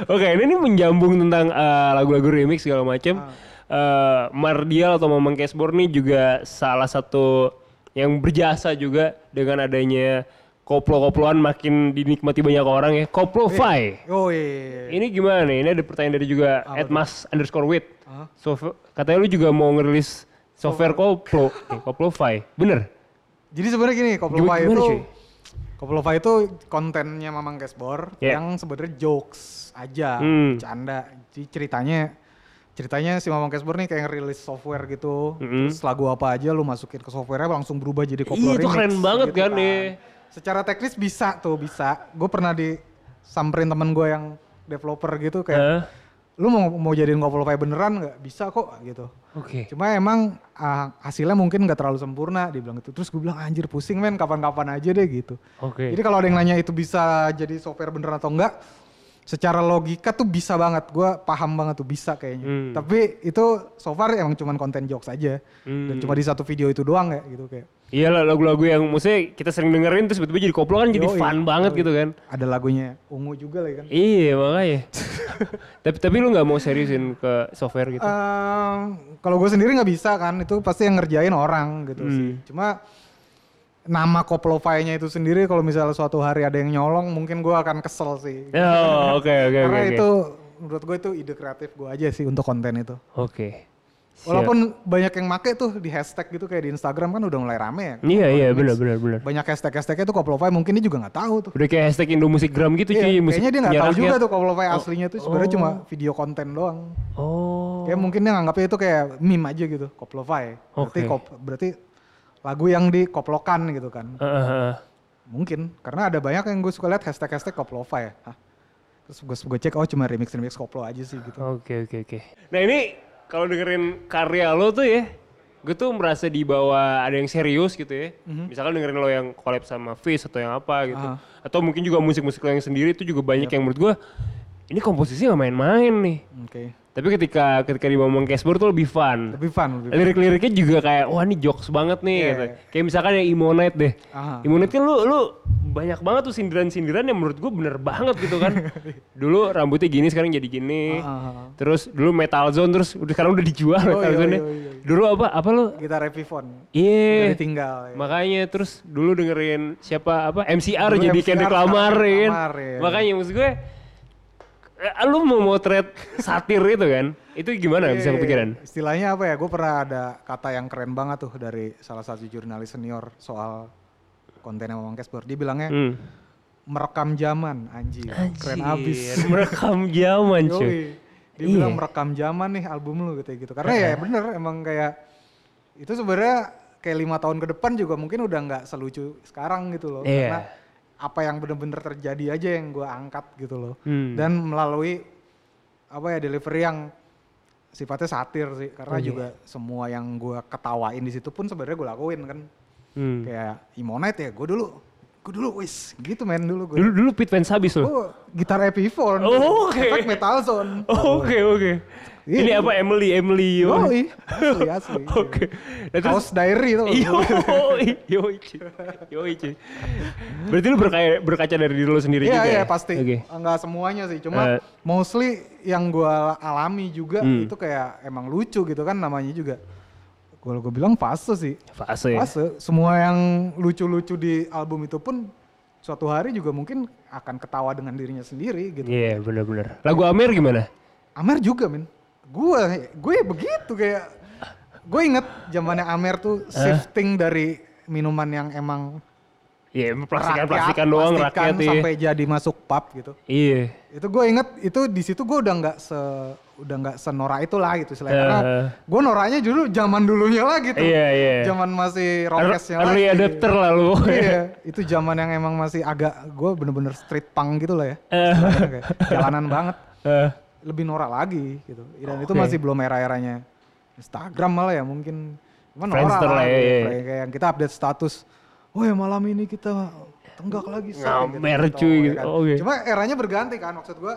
Oke, ini nih menjambung tentang eh, lagu-lagu remix segala macam.
Ah.
Eh, Mardial atau Mamang Cashbore nih juga salah satu yang berjasa juga dengan adanya koplo-koploan makin dinikmati banyak orang ya. Koplo-fi.
Oh iya.
Ini gimana nih? Ini ada pertanyaan dari juga Edmas underscore wit. So, katanya lu juga mau ngerilis software koplo, *laughs* nih, koplo-fi. Bener?
Jadi sebenarnya gini, Koplofi
gimana,
itu
cuy?
Koplofi itu kontennya Mamang Cashbor
Yeah.
yang sebenarnya jokes aja,
Hmm.
canda. Jadi ceritanya ceritanya si Mamang Cashbor nih kayak ngerilis software gitu.
Mm-mm.
Terus lagu apa aja lu masukin ke softwarenya langsung berubah jadi koplo
Iya, itu keren banget
gitu
kan, iya.
Secara teknis bisa tuh, bisa. Gue pernah disamperin temen gue yang developer gitu kayak
Hah?
lu mau mau jadiin Koplofi beneran nggak? Bisa kok gitu.
Oke.
Cuma emang ah, hasilnya mungkin nggak terlalu sempurna dibilang itu. Terus gue bilang anjir pusing men kapan-kapan aja deh gitu.
Oke.
Jadi kalau ada yang nanya itu bisa jadi software beneran atau enggak, secara logika tuh bisa banget. Gue paham banget tuh bisa kayaknya.
Hmm.
Tapi itu so far emang cuman konten jokes aja. Dan
Hmm.
cuma di satu video itu doang ya gitu kayak.
Iya lah lagu-lagu yang maksudnya kita sering dengerin terus tiba-tiba jadi koplo kan jadi
Yoi,
fun banget
yoi.
gitu kan.
Ada lagunya ungu juga lagi kan.
Iya makanya. *laughs* tapi tapi lu nggak mau seriusin ke software gitu?
Ehm, kalau gue sendiri nggak bisa kan, itu pasti yang ngerjain orang gitu
Hmm.
sih. Cuma nama koplo-nya itu sendiri kalau misalnya suatu hari ada yang nyolong, mungkin gue akan kesel sih.
Oh, oke oke oke.
Karena
oke.
itu menurut gue itu ide kreatif gue aja sih untuk konten itu.
Oke. Siap.
Walaupun banyak yang make tuh di hashtag gitu kayak di Instagram kan udah mulai rame ya.
Iya iya benar benar benar.
Banyak hashtag-hashtagnya tuh koplo mungkin dia juga nggak tahu tuh.
Udah kayak hashtag Indo Musikgram gitu
Iya,
cuy. musik
kayaknya dia nggak tahu juga tuh koplo aslinya tuh sebenarnya
Oh.
cuma video konten doang.
Oh.
Kayak mungkin dia nganggapnya itu kayak meme aja gitu, koplo-fi. Berarti
Oke.
kop, berarti lagu yang dikoplokan gitu kan.
Heeh, heeh.
Mungkin karena ada banyak yang gue suka lihat hashtag-hashtag koplo-fi ya. Hah? Terus gue gue cek oh cuma remix-remix koplo aja sih gitu.
Oke oke oke. Nah ini kalau dengerin karya lo tuh ya, gue tuh merasa di bawah ada yang serius gitu ya. Misalkan dengerin lo yang collab sama Fish atau yang apa gitu.
Ah.
Atau mungkin juga musik-musik lo yang sendiri itu juga banyak yang menurut gue ini komposisi nggak main-main nih.
Oke.
Tapi ketika ketika di ngomong cashboard tuh lebih fun.
Lebih fun. Lebih fun.
Lirik-liriknya juga kayak wah ini jokes banget nih
Iya,
gitu.
iya.
Kayak misalkan yang Imonite deh.
Aha.
Imonite kan lu lu banyak banget tuh sindiran-sindiran yang menurut gue bener banget gitu kan. *laughs* dulu rambutnya gini sekarang jadi gini.
Ah,
Terus dulu Metal Zone terus udah sekarang udah dijual
Oh,
Metal
iya,
Zone.
iya, iya.
Dulu apa apa lu?
Gitar Epiphone.
Iya.
Udah ditinggal. ya.
Makanya terus dulu dengerin siapa apa MCR
Dulu
jadi
MCR,
Kendrick Lamar
Kendrick
ya kan.
Iya.
Makanya maksud gue lu mau motret satir itu kan. Itu gimana bisa
Iya,
kepikiran?
Istilahnya apa ya? Gue pernah ada kata yang keren banget tuh dari salah satu jurnalis senior soal konten yang ngomong cashboard. Dia bilangnya
Hmm.
merekam zaman, anjir. Keren abis.
Anjir, *laughs* Merekam zaman cuy.
Dia
Iya.
bilang merekam zaman nih album lu kayak gitu. Karena ya bener emang kayak itu sebenarnya kayak lima tahun ke depan juga mungkin udah nggak selucu sekarang gitu loh.
Iya.
Karena apa yang bener-bener terjadi aja yang gue angkat gitu loh.
Hmm.
Dan melalui apa ya delivery yang sifatnya satir sih. Karena
Oke.
juga semua yang gue ketawain di situ pun sebenarnya gue lakuin kan.
Hmm.
Kayak Imonite ya gue dulu. Gue dulu wis gitu men dulu gue.
Dulu dulu Pit Vance habis loh.
Oh, gitar Epiphone.
Oh, oke.
Efek Metal Zone.
Oh, *laughs* Oke oke.
Iya,
Ini
itu.
apa Emily Emily yo.
Yoi, asli *laughs* asli.
Oke. Nah, terus
Kaos diary
yoi, cuy. Yoi, cuy. Berarti lu berkaca, berkaca dari diri lu sendiri
Iya
juga
iya
ya?
pasti.
Oke.
Enggak semuanya sih, cuma mostly yang gua alami juga
Hmm.
itu kayak emang lucu gitu kan namanya juga. Gua gua bilang fase sih.
Fase ya?
Fase. Semua yang lucu-lucu di album itu pun suatu hari juga mungkin akan ketawa dengan dirinya sendiri gitu.
Iya benar-benar. Lagu Amir gimana?
Amer juga men. Gue gue begitu kayak gue inget zamannya Amer tuh shifting dari minuman yang emang
Iya plastikan
rakyat,
plastikan doang
plastikan
rakyat iya.
sampai jadi masuk pub gitu.
Iya.
Itu gue inget itu di situ gue udah nggak se udah nggak senora itulah gitu selain
Eh.
karena gue noranya dulu zaman dulunya lah gitu.
Iya iya.
Zaman masih
Ear-
rockesnya
Early
lagi.
adapter lah lu.
iya, *laughs* itu zaman yang emang masih agak gue bener-bener street punk gitu lah ya.
Eh.
Kayak jalanan banget.
Eh,
lebih norak lagi gitu. Dan itu
Oke.
masih belum era-eranya Instagram malah ya mungkin. Cuman
Friendster
norak
lah, iya,
gitu.
iya.
Kayak, kayak yang kita update status. Oh ya malam ini kita tenggak lagi. Say,"
Ngamer,
gitu.
cuy,
ya
gitu.
kan.
Oke.
Cuma eranya berganti kan maksud gua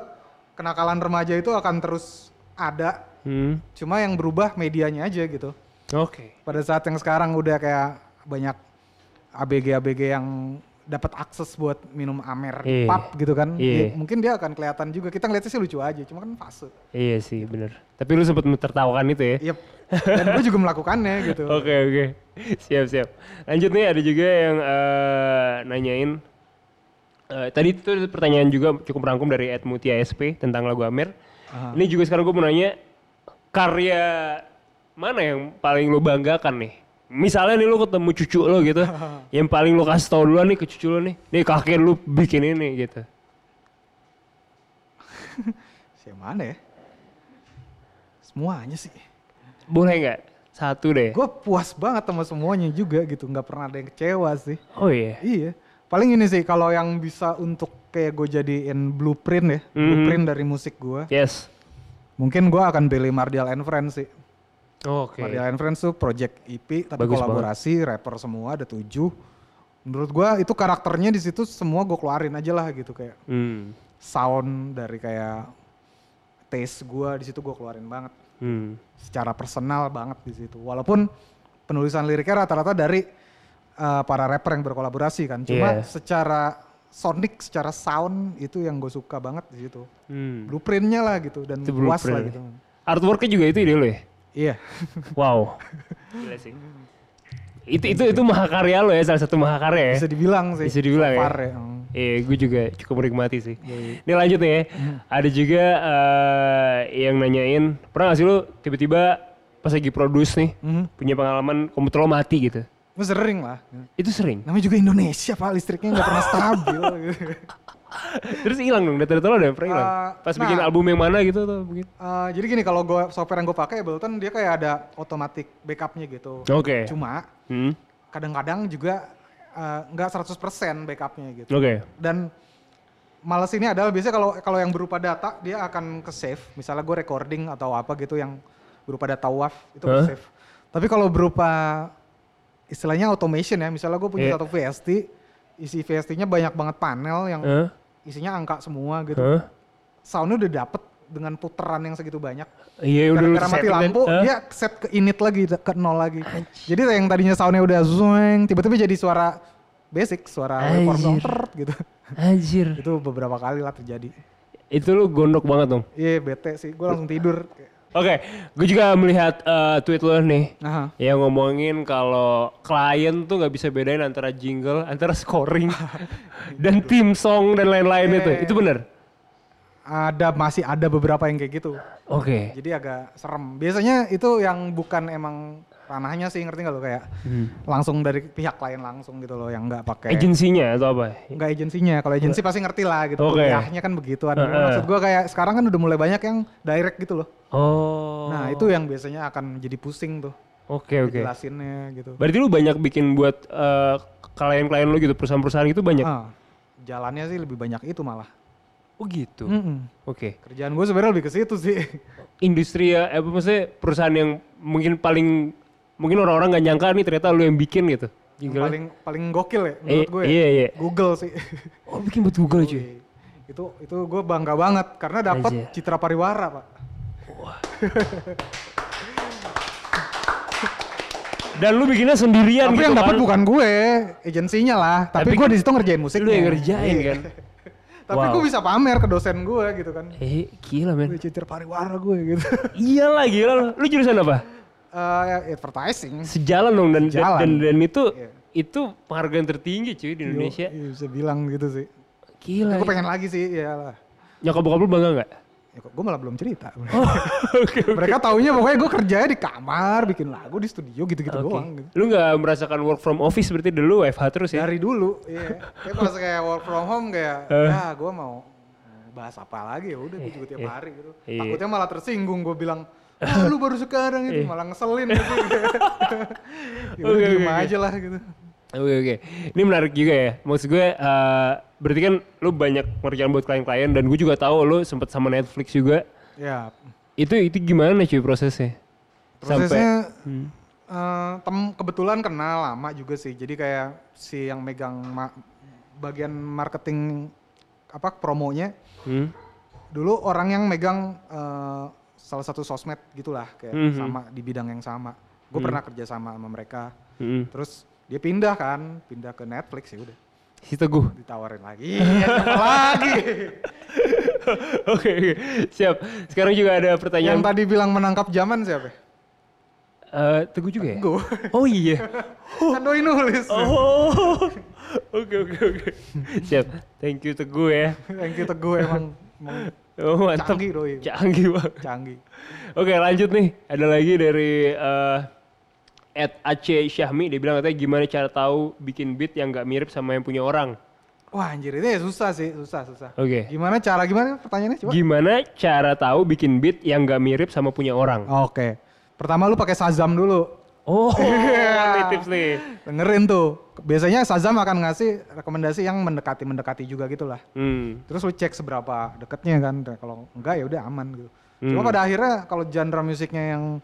kenakalan remaja itu akan terus ada.
hmm.
Cuma yang berubah medianya aja gitu.
Oke.
Pada saat yang sekarang udah kayak banyak ABG-ABG yang dapat akses buat minum Amer
Iya.
pub gitu kan.
Iya.
Ya, mungkin dia akan kelihatan juga. Kita ngeliatnya sih lucu aja, cuma kan fase.
Iya sih bener. Tapi lu sempet mentertawakan itu ya?
Yep. Dan gue juga melakukannya gitu. *laughs*
Oke oke. Siap siap. Lanjut nih ada juga yang eh, nanyain. eh, tadi itu pertanyaan juga cukup rangkum dari Ed Mutia SP tentang lagu Amir.
Aha.
Ini juga sekarang gue mau nanya karya mana yang paling lo banggakan nih? Misalnya nih lu ketemu cucu lo gitu, *laughs* yang paling lo kasih tau duluan nih ke cucu lo nih, nih kakek lu bikin ini gitu. *laughs*
Siapa mana ya? Semuanya sih.
Boleh nggak? Satu deh.
Gue puas banget sama semuanya juga gitu. Nggak pernah ada yang kecewa sih.
Oh iya.
Iya. Paling ini sih kalau yang bisa untuk kayak gue jadiin blueprint ya.
Mhm.
Blueprint dari musik gue.
Yes.
Mungkin gue akan pilih Mardial and Friends sih.
Oke.
Mardial and Friends tuh project EP tapi
Bagus
kolaborasi rapper semua ada tujuh. Menurut gue itu karakternya di situ semua gue keluarin aja lah gitu kayak
Hmm.
sound dari kayak taste gue di situ gue keluarin banget.
Hmm.
secara personal banget di situ. Walaupun penulisan liriknya rata-rata dari uh, para rapper yang berkolaborasi kan. Cuma
Iya.
secara sonic, secara sound itu yang gue suka banget di situ.
Hmm.
Blueprintnya lah gitu dan
Itu
puas lah gitu.
Artworknya juga itu ide lo ya?
Iya.
Wow. Gila sih. Itu itu itu mahakarya lo ya, salah satu mahakarya ya.
Bisa dibilang sih.
Bisa dibilang
so
ya?
ya. Hmm.
Iya, gue juga cukup menikmati sih.
Yoi.
Ini lanjut nih ya.
Hmm.
Ada juga eh, yang nanyain, pernah gak sih lu tiba-tiba pas lagi produce nih,
Mhm.
punya pengalaman komputer lo mati gitu?
Gue sering lah.
Itu sering.
Namanya juga Indonesia pak, listriknya nggak pernah stabil. *laughs*
Terus hilang dong, data-data lo pernah hilang?
Eh,
Pas
nah.
bikin album yang mana gitu atau begitu?
Uh, jadi gini kalau gua software yang gue pakai Ableton dia kayak ada otomatis backupnya gitu.
Oke.
Cuma
Hmm.
kadang-kadang juga uh, nggak 100% backupnya gitu.
Oke.
Dan males ini adalah biasanya kalau kalau yang berupa data dia akan ke save. Misalnya gue recording atau apa gitu yang berupa data WAV itu ke
Hah?
save. Tapi kalau berupa istilahnya automation ya, misalnya gue punya
Iya.
satu VST, isi VST-nya banyak banget panel yang
Hah?
Isinya angka semua gitu.
Hah?
Soundnya udah dapet dengan putaran yang segitu banyak.
Iya udah lu
Gara-gara mati lampu,
Hah?
dia set ke init lagi, ke nol lagi. Jadi yang tadinya soundnya udah zoeng, tiba-tiba jadi suara basic, suara waveform gitu.
Anjir.
Itu beberapa kali lah terjadi.
Itu lu gondok banget dong.
Iya bete sih, gue langsung tidur.
Oke, gue juga melihat eh, tweet lo nih.
Nah,
yang ngomongin kalau klien tuh nggak bisa bedain antara jingle, antara scoring, *laughs* dan theme song dan lain-lain itu.
Eh.
Itu bener?
ada masih ada beberapa yang kayak gitu.
Oke.
Jadi agak serem. Biasanya itu yang bukan emang ranahnya sih ngerti nggak lo kayak langsung dari pihak klien langsung gitu loh yang nggak pakai
Agensinya atau apa?
nggak agensinya kalau agensi pasti ngerti lah gitu kuliahnya kan begituan
Heeh.
maksud gua kayak sekarang kan udah mulai banyak yang direct gitu loh
Oh.
nah itu yang biasanya akan jadi pusing tuh
Oke oke.
jelasinnya gitu
Berarti lu banyak bikin buat eh, klien-klien lu gitu, perusahaan-perusahaan gitu banyak?
Ah, jalannya sih lebih banyak itu malah
Oh gitu.
Mm-mm.
Oke.
kerjaan gue sebenarnya lebih ke situ sih
Industri ya, apa maksudnya perusahaan yang mungkin paling mungkin orang-orang nggak nyangka nih ternyata lu yang bikin gitu.
yang paling paling gokil ya menurut
Eh,
gue ya.
iya, iya.
Google sih
Oh bikin buat Google cuy.
Itu itu gue bangga banget karena dapat citra pariwara pak
Dan lu bikinnya sendirian
tapi
gitu
yang dapat
kan?
bukan gue agensinya lah tapi,
Tapi
gue
kan
di situ ngerjain musiknya
Lu yang ngerjain
Iya.
kan? *laughs*
tapi
Wow.
gue bisa pamer ke dosen gue gitu kan
Eh gila men.
Gue citra pariwara gue gitu
Iyalah gila lu. Lu jurusan apa?
Eh, advertising
Sejalan dong dan
Sejalan.
dan dan itu
Iya.
itu penghargaan tertinggi cuy di Indonesia.
Iya bisa bilang gitu sih
Gila.
gue pengen lagi sih ya lah
Nyokap bokap lu bangga nggak?
ya, gue malah belum cerita *laughs*
Oh, Oke.
mereka taunya pokoknya gue kerjanya di kamar bikin lagu di studio gitu-gitu
Oke.
doang gitu.
Lu nggak merasakan work from office berarti dulu WFH terus ya?
dari dulu iya kayak pas kayak work from home kayak *laughs*
Eh.
ya gue mau bahas apa lagi ya udah gue juga tiap
Iya.
hari gitu
Iya.
takutnya malah tersinggung gue bilang ah lu baru sekarang itu malah ngeselin *laughs* gitu ya
Oke,
diem
oke, oke.
aja lah gitu
Oke oke. Ini menarik juga ya. Maksud gue eh, berarti kan lu banyak ngerjain buat klien-klien dan gue juga tahu lu sempet sama Netflix juga.
ya
Itu itu gimana cuy prosesnya?
prosesnya
Hmm.
eh, tem kebetulan kenal lama juga sih jadi kayak si yang megang ma- bagian marketing apa promonya
Hmm?
dulu orang yang megang eh, salah satu sosmed gitulah kayak
Mhm.
sama di bidang yang sama gue pernah kerja sama sama mereka
Hmm.
terus dia pindah kan pindah ke Netflix ya udah
Si Teguh.
ditawarin lagi siapa *laughs* lagi *laughs*
Oke oke. Siap. Sekarang juga ada
yang
pertanyaan.
tadi bilang menangkap zaman siapa
Eh, Teguh juga ya?
gue
Oh iya. *laughs*
kan doi nulis
Oh. Oke oke oke. Siap. Thank you Teguh ya.
yang kita gue emang, emang
Oh mantap.
canggih doi
Canggih banget.
canggih
Oke lanjut nih. Ada lagi dari eh Ed Aceh Syahmi. Dia bilang katanya gimana cara tahu bikin beat yang nggak mirip sama yang punya orang.
wah anjir ini susah sih susah susah
Oke.
gimana cara gimana pertanyaannya coba
Gimana cara tahu bikin beat yang nggak mirip sama punya orang?
oke pertama lu pakai Shazam dulu
Oh, *laughs* ini tips nih.
dengerin tuh biasanya Shazam akan ngasih rekomendasi yang mendekati mendekati juga gitu lah
Hmm.
terus lu cek seberapa deketnya kan Dan kalau enggak ya udah aman gitu cuma
Hmm.
pada akhirnya kalau genre musiknya yang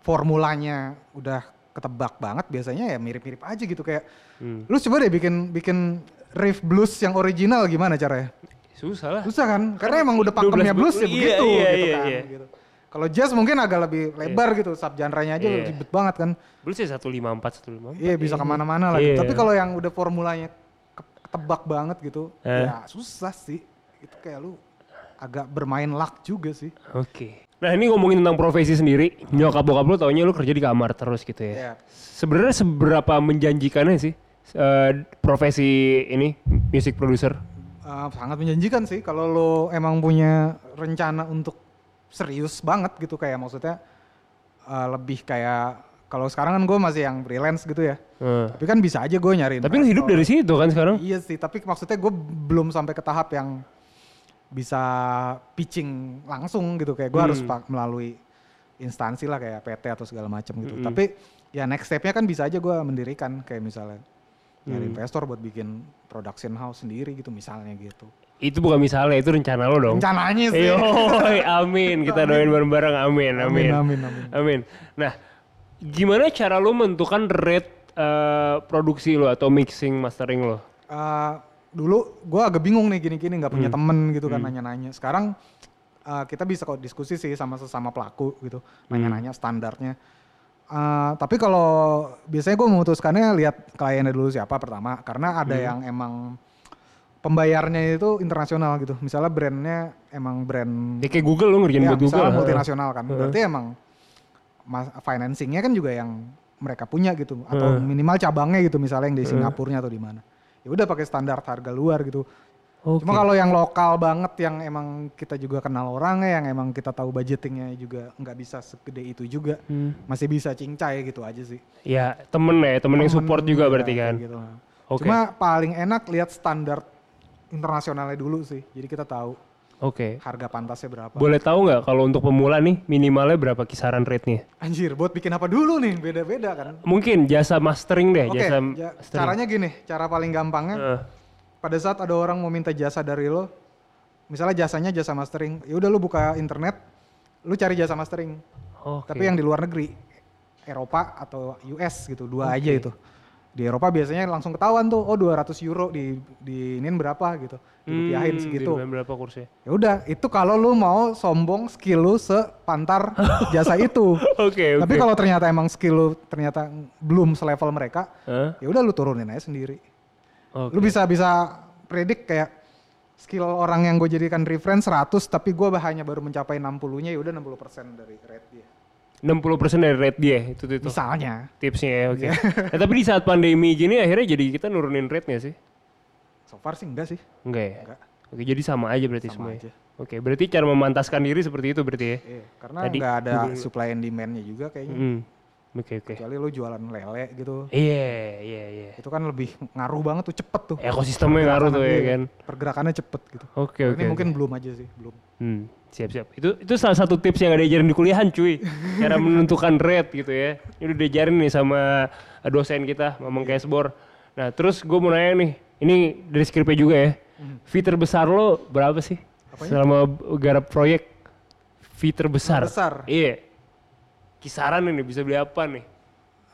formulanya udah ketebak banget biasanya ya mirip-mirip aja gitu kayak
Hmm.
lu coba deh bikin bikin riff blues yang original gimana caranya
Susah lah.
susah kan karena emang udah pakemnya
12
blues ya
iya,
begitu
iya,
gitu
iya,
kan
iya.
gitu kalau jazz mungkin agak lebih lebar gitu sub genre-nya aja
Iya.
ribet banget kan
Belum sih 154, 154.
Iya bisa ke mana-mana lah. gitu.
Iya.
Tapi kalau yang udah formulanya ketebak banget gitu,
Eh.
ya susah sih. Itu kayak lu agak bermain luck juga sih.
Oke. Nah ini ngomongin tentang profesi sendiri, nyokap bokap lu taunya lu kerja di kamar terus gitu ya.
Iya.
Sebenarnya seberapa menjanjikannya sih eh, profesi ini music producer?
Uh, sangat menjanjikan sih kalau lo emang punya rencana untuk serius banget gitu kayak maksudnya uh, lebih kayak kalau sekarang kan gue masih yang freelance gitu ya.
Eh,
Tapi kan bisa aja gue nyari.
Tapi lu hidup dari situ kan sekarang?
Iya sih, tapi maksudnya gue belum sampai ke tahap yang bisa pitching langsung gitu kayak gue harus
Hmm.
pak melalui instansi lah kayak PT atau segala macam gitu.
Mm-mm.
Tapi ya next stepnya kan bisa aja gue mendirikan kayak misalnya nyari
Hmm.
investor buat bikin production house sendiri gitu misalnya gitu.
Itu bukan misalnya, itu rencana lo dong.
Rencananya sih.
Yoi, amin. Kita doain bareng-bareng, amin, amin.
Amin, amin, amin.
Amin. Nah, gimana cara lo menentukan rate eh, produksi lo atau mixing, mastering lo?
Uh, dulu gue agak bingung nih gini-gini nggak punya
Hmm.
temen gitu kan nanya-nanya. Sekarang uh, kita bisa kok diskusi sih sama sesama pelaku gitu, nanya-nanya standarnya. Uh, tapi kalau biasanya gue memutuskannya lihat kliennya dulu siapa pertama, karena ada yang emang pembayarnya itu internasional gitu. Misalnya brandnya emang brand
Ya kayak Google lu ngerjain
ya,
buat Google.
misalnya multinasional kan. Berarti emang mas, financingnya kan juga yang mereka punya gitu, atau minimal cabangnya gitu, misalnya yang di Singapurnya atau di mana. Ya udah pakai standar harga luar gitu.
Oke.
Cuma kalau yang lokal banget yang emang kita juga kenal orangnya, yang emang kita tahu budgetingnya juga nggak bisa segede itu juga,
Hmm.
masih bisa cincai gitu aja sih.
Ya temen ya, temen yang
Temen,
support juga
ya,
berarti
kayak
kan.
gitu.
Oke.
Cuma paling enak lihat standar internasionalnya dulu sih. Jadi kita tahu
Oke.
harga pantasnya berapa.
Boleh tahu nggak kalau untuk pemula nih minimalnya berapa kisaran rate-nya?
Anjir, buat bikin apa dulu nih? Beda-beda kan.
Mungkin jasa mastering deh,
Oke,
jasa
ja-
mastering.
caranya gini, cara paling gampangnya
Heeh.
pada saat ada orang mau minta jasa dari lo, misalnya jasanya jasa mastering, ya udah lu buka internet, lu cari jasa mastering.
Oke.
Tapi yang di luar negeri, Eropa atau US gitu, dua aja itu. Di Eropa biasanya langsung ketahuan tuh, oh 200 euro di di iniin berapa gitu, dirupiahin
Hmm,
segitu.
dirupiahin berapa kursnya?
Ya udah, itu kalau lu mau sombong skill lu sepantar *laughs* jasa itu.
Oke, oke.
Tapi kalau ternyata emang skill lu ternyata belum selevel mereka,
Hah?
ya udah lu turunin aja sendiri.
Oke.
Lu bisa bisa predik kayak skill orang yang gue jadikan reference 100 tapi gue hanya baru mencapai 60-nya ya udah 60% dari rate dia.
60% dari rate dia itu itu.
Misalnya.
Tipsnya ya, oke.
Iya.
Nah, *laughs* tapi di saat pandemi gini akhirnya jadi kita nurunin rate nggak sih?
So far sih enggak sih.
Enggak ya?
Enggak.
Oke, jadi sama aja berarti
Sama
semua.
aja.
Oke, berarti cara memantaskan diri seperti itu berarti ya?
Iya, karena
Tadi
nggak ada supply and demand-nya juga kayaknya.
Hmm. Oke, oke.
Kecuali lu jualan lele gitu.
Iya, iya, iya.
Itu kan lebih ngaruh banget tuh cepet tuh.
Ekosistemnya ngaruh tuh ya kan.
iya. Pergerakannya cepet gitu.
Oke,
Kalau
oke.
Ini
oke.
mungkin belum aja sih, belum.
Hmm, siap siap. Itu itu salah satu tips yang ada diajarin di kuliahan, cuy. *laughs* Cara menentukan rate gitu ya. Ini udah diajarin nih sama dosen kita, Mamang Kesbor. Nah, terus gue mau nanya nih, ini dari skripnya juga ya. Fee terbesar lo berapa sih?
Apanya?
Selama garap proyek fee terbesar.
Terbesar?
Iya. Kisaran ini bisa beli apa nih?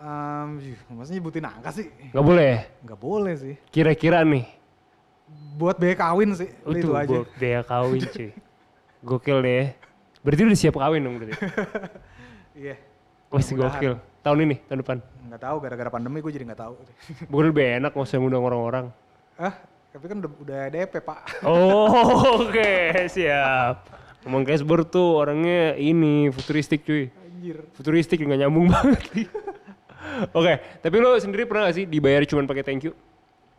Um, maksudnya nyebutin angka sih?
Nggak boleh ya?
Nggak boleh sih.
Kira-kira nih.
Buat biaya kawin sih, udah itu aja.
buat biaya kawin cuy. Gokil deh ya. Berarti udah siap kawin dong berarti. *laughs*
Iya.
Wes
Mudah-mudahan.
gokil. Tahun ini, tahun depan.
Nggak tahu gara-gara pandemi gue jadi nggak tahu. *laughs*
Bukan lebih enak nggak usah ngundang orang-orang.
ah, tapi kan udah, udah DP pak. *laughs*
Oh, oke, siap. Ngomong Casper tuh orangnya ini futuristik cuy.
Anjir.
Futuristik nggak nyambung banget. *laughs* oke, tapi lo sendiri pernah gak sih dibayar cuma pakai thank you?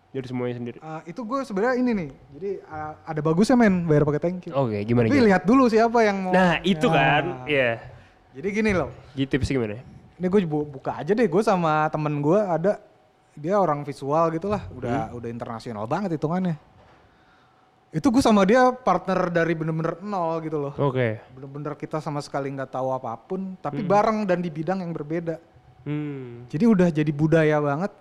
Dari semuanya sendiri.
Ah, itu gue sebenarnya ini nih. Jadi ah, ada bagusnya men bayar pakai thank you.
Oke, gimana
Tapi
gimana?
lihat dulu siapa yang mau.
Nah, itu
Ya.
kan. Iya.
Jadi gini loh.
Gitu tipsnya gimana?
Ini gue buka aja deh. Gue sama temen gue ada dia orang visual gitu lah. Udah
Hmm.
udah internasional banget hitungannya. Itu gue sama dia partner dari bener-bener nol gitu loh.
Oke.
Bener-bener kita sama sekali nggak tahu apa pun. Tapi
Hmm.
bareng dan di bidang yang berbeda.
Hmm.
Jadi udah jadi budaya banget.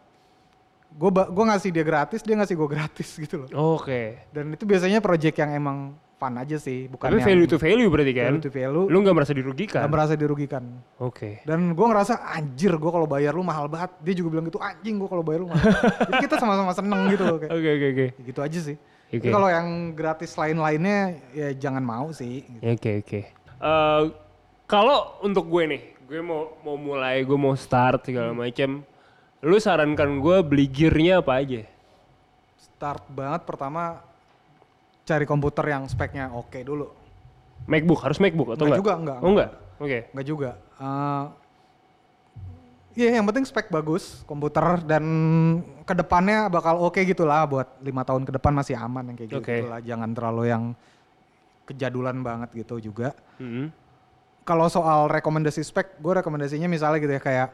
Gue gue ngasih dia gratis, dia ngasih gue gratis *laughs* gitu loh.
Oke.
Dan itu biasanya project yang emang fun aja sih, bukan
Tapi value to value berarti kan?
value to value.
Lu nggak merasa dirugikan?
Gak merasa dirugikan.
Oke.
Dan gue ngerasa anjir gue kalau bayar lu mahal banget. Dia juga bilang gitu anjing gue kalau bayar lu mahal. *laughs* Jadi kita sama-sama seneng gitu loh.
Oke oke oke.
Gitu aja sih.
Oke.
Tapi kalau yang gratis lain-lainnya ya jangan mau sih. gitu.
Oke oke. Eh, Kalau untuk gue nih, gue mau mau mulai, gue mau start segala macam. Lu sarankan gue beli gearnya apa aja?
Start banget pertama cari komputer yang speknya oke dulu.
MacBook harus MacBook atau
Enggak
enggak?
juga, enggak.
Oh enggak. Oke.
Enggak juga. Eh, Iya yang penting spek bagus komputer dan ke depannya bakal oke gitu lah buat lima tahun ke depan masih aman yang kayak gitu lah jangan terlalu yang kejadulan banget gitu juga.
Hmm.
Kalau soal rekomendasi spek, gue rekomendasinya misalnya gitu ya kayak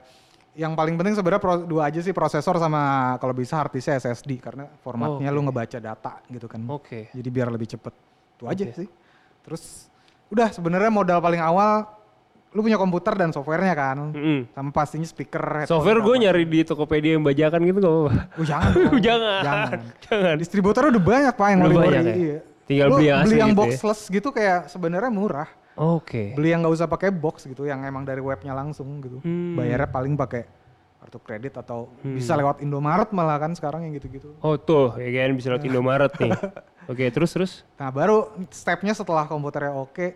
yang paling penting sebenarnya dua aja sih prosesor sama kalau bisa hard disknya SSD karena formatnya lu
Oke.
ngebaca data gitu kan.
Oke.
Jadi biar lebih cepet. Itu aja
Oke.
sih. Terus udah sebenarnya modal paling awal lu punya komputer dan softwarenya kan.
Mm-mm.
Sama pastinya speaker.
Software gue nyari di Tokopedia yang bajakan gitu gak apa-apa.
Oh, jangan. dong. *laughs*
jangan.
jangan.
Jangan.
Distributor udah banyak pak yang
Udah
ngori-ngori.
banyak ya?
Iya.
Tinggal
Lu
beli
beli yang
gitu ya?
boxless gitu kayak sebenarnya murah.
Oke.
Beli yang nggak usah pakai box gitu, yang emang dari webnya langsung gitu.
Hmm.
Bayarnya paling pakai kartu kredit atau bisa lewat Indomaret malah kan sekarang yang gitu-gitu.
Oh tuh, ya kan bisa lewat *laughs* Indomaret nih. Oke, terus terus.
Nah baru stepnya setelah komputernya oke,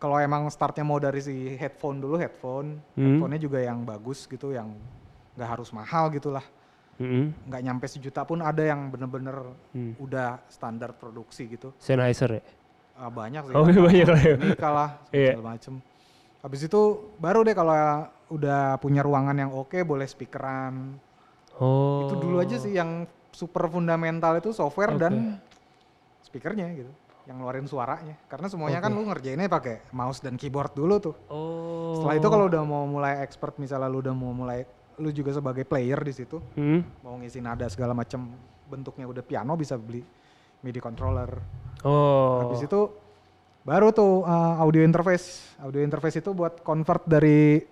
kalau emang startnya mau dari si headphone dulu headphone,
Hmm.
headphone-nya juga yang bagus gitu, yang nggak harus mahal gitulah,
Mm-mm.
nggak nyampe sejuta pun ada yang bener-bener
Hmm.
udah standar produksi gitu.
Sennheiser ya?
Ah, banyak sih.
Oh iya banyak lah ya.
Ini kalah segala macem. Habis itu baru deh kalau udah punya ruangan yang oke boleh speakeran.
Oh.
Itu dulu aja sih yang super fundamental itu software
Oke.
dan speakernya gitu. Yang ngeluarin suaranya. Karena semuanya kan
Oke.
lu ngerjainnya pakai mouse dan keyboard dulu tuh.
Oh.
Setelah itu kalau udah mau mulai expert misalnya lu udah mau mulai lu juga sebagai player di situ
Hmm.
mau ngisi nada segala macam bentuknya udah piano bisa beli MIDI controller.
Oh.
Habis itu baru tuh uh, audio interface. Audio interface itu buat convert dari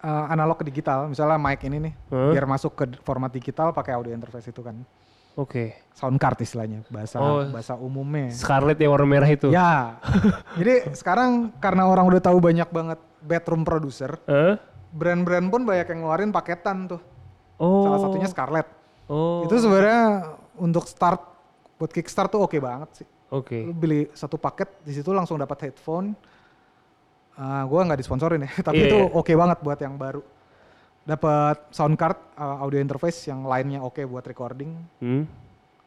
uh, analog ke digital. Misalnya mic ini nih,
Huh?
biar masuk ke format digital pakai audio interface itu kan.
Oke.
Sound card istilahnya, bahasa
Oh.
bahasa umumnya.
Scarlett yang warna merah itu.
Ya. *laughs* Jadi sekarang karena orang udah tahu banyak banget bedroom producer,
Hah?
brand-brand pun banyak yang ngeluarin paketan tuh.
Oh.
Salah satunya Scarlett.
Oh.
Itu sebenarnya untuk start buat kickstart tuh oke banget sih.
Oke.
Lu beli satu paket di situ langsung dapat headphone. Uh, gue nggak disponsorin ya, *laughs* tapi
Iya,
itu
iya.
oke banget buat yang baru. Dapat sound card, uh, audio interface yang lainnya oke buat recording.
Hmm.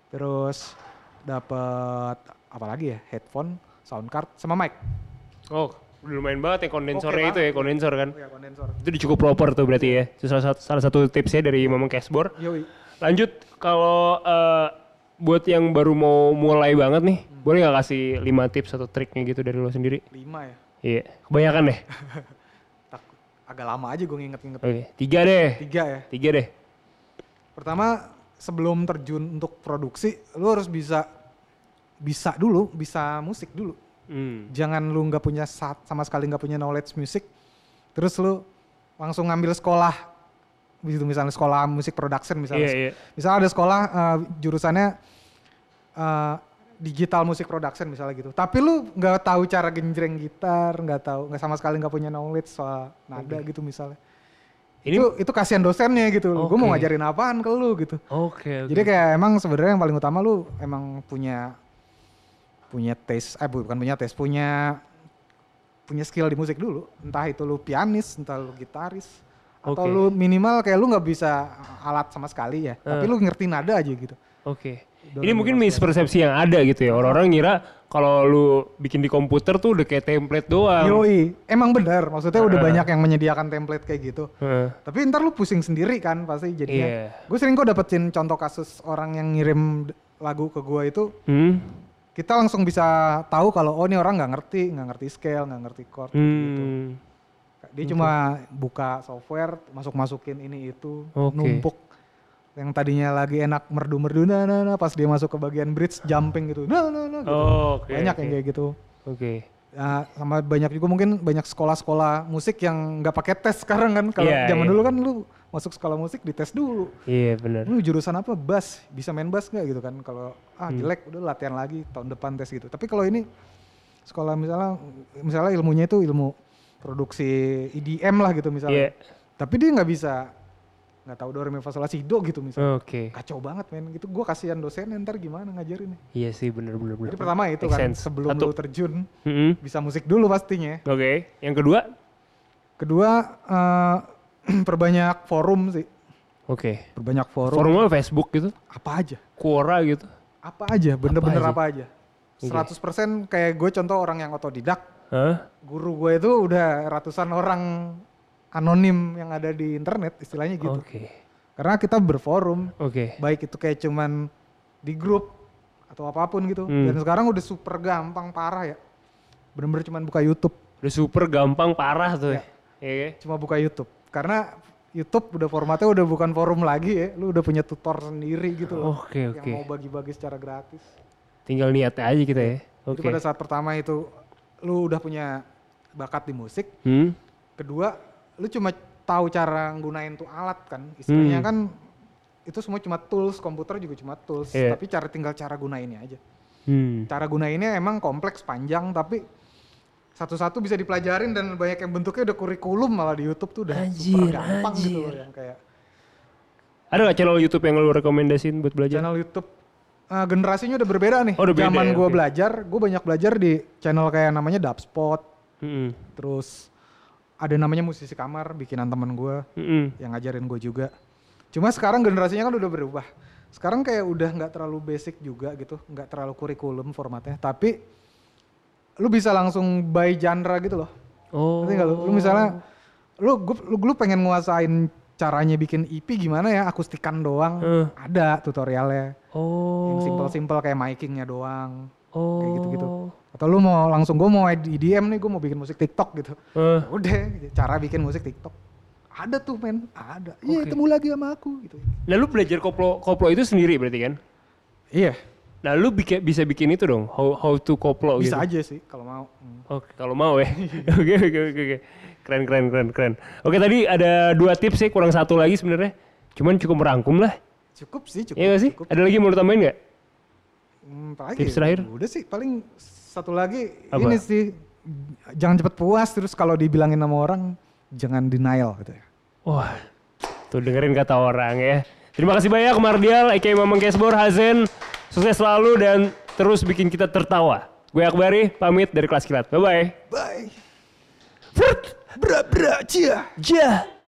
Terus dapat apa lagi ya? Headphone, sound card, sama mic.
Oh, lumayan banget ya kondensornya
Oke
itu ya, kondensor kan.
Oh ya kondensor.
Itu udah cukup proper tuh berarti ya. Itu salah satu, salah satu tipsnya dari Mamang Cashbor.
Yoi.
Lanjut kalau eh, buat yang baru mau mulai banget nih, boleh nggak kasih 5 tips atau triknya gitu dari lo sendiri?
Lima ya.
Iya, kebanyakan deh. *laughs*
Agak lama aja gue nginget-nginget.
Oke, tiga deh.
Tiga ya.
Tiga deh.
Pertama sebelum terjun untuk produksi, lu harus bisa bisa dulu, bisa musik dulu.
Hmm.
Jangan lu nggak punya sa- sama sekali nggak punya knowledge musik, terus lu langsung ngambil sekolah, begitu misalnya sekolah musik production misalnya.
Iya, iya.
Misalnya ada sekolah eh, jurusannya eh, digital musik production misalnya gitu. Tapi lu nggak tahu cara genjreng gitar, nggak tahu, nggak sama sekali nggak punya knowledge soal nada gitu misalnya.
Ini
itu itu kasihan dosennya gitu. Gue mau ngajarin apaan ke lu gitu.
Oke, oke.
Jadi kayak emang sebenarnya yang paling utama lu emang punya punya taste, eh bukan punya taste, punya punya skill di musik dulu. Entah itu lu pianis, entah lu gitaris, atau lu minimal kayak lu nggak bisa alat sama sekali ya, tapi
Eh.
lu ngerti nada aja gitu.
Oke.
Udah
Ini mungkin mispersepsi yang ada gitu ya. Orang-orang ngira kalau lu bikin di komputer tuh udah kayak template doang.
Yoi, emang benar. Maksudnya udah banyak yang menyediakan template kayak gitu.
Heeh.
Tapi ntar lu pusing sendiri kan pasti jadinya.
Iya.
Gue sering kok dapetin contoh kasus orang yang ngirim lagu ke gua itu
Hmm.
kita langsung bisa tahu kalau oh ini orang nggak ngerti nggak ngerti scale nggak ngerti chord gitu
Hmm.
dia cuma buka software masuk masukin ini itu
Oke.
numpuk yang tadinya lagi enak merdu merdu nah, nah, nah, pas dia masuk ke bagian bridge jumping gitu nah nah nah gitu.
Oh, oke.
banyak
oke.
yang kayak gitu
Oke.
Nah, sama banyak juga mungkin banyak sekolah-sekolah musik yang nggak pakai tes sekarang kan kalau
Iya,
zaman
iya.
dulu kan lu masuk sekolah musik dites dulu
Iya benar.
lu jurusan apa bass bisa main bass nggak gitu kan kalau ah
Hmm.
jelek udah latihan lagi tahun depan tes gitu tapi kalau ini sekolah misalnya misalnya ilmunya itu ilmu produksi EDM lah gitu
Iya.
misalnya tapi dia nggak bisa nggak tahu do re mi fa sol la si do gitu misalnya
Oke.
kacau banget men gitu gua kasihan dosen ntar gimana ngajarin
Iya sih benar benar benar.
jadi pertama itu
Make
kan
sense.
sebelum
Satu.
lu terjun
Mm-mm.
bisa musik dulu pastinya
Oke. Yang kedua?
kedua eh, *clears throat* perbanyak forum sih
Oke.
perbanyak forum,
Forumnya Facebook gitu.
apa aja
Quora gitu.
apa aja bener-bener
aja?
apa aja,
Oke.
100% kayak gue contoh orang yang otodidak
Hah?
guru gue itu udah ratusan orang anonim yang ada di internet istilahnya gitu
Oke.
karena kita berforum
Oke.
baik itu kayak cuman di grup atau apa pun gitu
Hmm.
dan sekarang udah super gampang parah ya bener-bener cuman buka YouTube
Udah super gampang parah tuh ya. Iya.
cuma buka YouTube karena YouTube udah formatnya udah bukan forum lagi ya lu udah punya tutor sendiri gitu loh
Oke
yang
oke.
mau bagi-bagi secara gratis
Tinggal niatnya aja kita ya.
Jadi
Oke.
pada saat pertama itu lu udah punya bakat di musik,
Hmm.
kedua lu cuma tahu cara nggunain tuh alat kan. Istilahnya
Hmm.
kan itu semua cuma tools, komputer juga cuma tools,
Iya.
tapi cara tinggal cara gunainnya aja.
Hmm.
Cara gunainnya emang kompleks panjang tapi satu-satu bisa dipelajarin dan banyak yang bentuknya udah kurikulum malah di YouTube tuh udah super
Anjir,
gampang gitu loh
anjir.
yang kayak
Ada gak channel YouTube yang lu rekomendasiin buat belajar?
channel YouTube eh, generasinya udah berbeda nih.
Oh, udah beda
Zaman
ya,
gua
oke.
belajar, gue banyak belajar di channel kayak namanya Dubspot,
Mm-mm.
Terus ada namanya musisi kamar bikinan temen gue
Mm-mm.
yang ngajarin gue juga. Cuma sekarang generasinya kan udah berubah. Sekarang kayak udah nggak terlalu basic juga gitu, nggak terlalu kurikulum formatnya. Tapi lu bisa langsung by genre gitu loh.
Oh.
Nggak lu? Lu misalnya, lu, gua, lu, lu pengen nguasain caranya bikin EP gimana ya, akustikan doang.
Eh.
Ada tutorialnya.
Oh.
Yang simple-simple kayak micingnya doang.
Oh.
Kayak gitu-gitu. Atau lu mau langsung, gue mau EDM nih, gue mau bikin musik TikTok gitu.
Eh.
Udah, gitu. cara bikin musik TikTok. Ada tuh men, ada. Iya,
Oke.
ketemu lagi sama aku gitu.
Nah lu belajar koplo koplo itu sendiri berarti kan?
Iya,
Nah lu bika- bisa bikin itu dong, how, how to koplo
bisa
gitu.
aja sih kalau mau. Hmm.
Oke, kalau mau ya. *laughs* Oke, oke, oke. Keren, keren, keren, keren. Oke, tadi ada dua tips sih, kurang satu lagi sebenarnya. Cuman cukup merangkum lah.
Cukup sih, cukup.
Iya gak sih?
Cukup.
Ada lagi mau lu tambahin nggak?
Hmm?
Tips terakhir?
Udah sih, paling satu lagi
Apa?
ini sih jangan cepet puas terus kalau dibilangin sama orang jangan denial gitu ya.
Wah, tuh dengerin kata orang ya. Terima kasih banyak Mardial, Aka Mamang Kesbor, Hazen. Sukses selalu dan terus bikin kita tertawa. Gue Akbari, pamit dari kelas kilat. Bye-bye.
Bye. Bra bra cia.
Ja.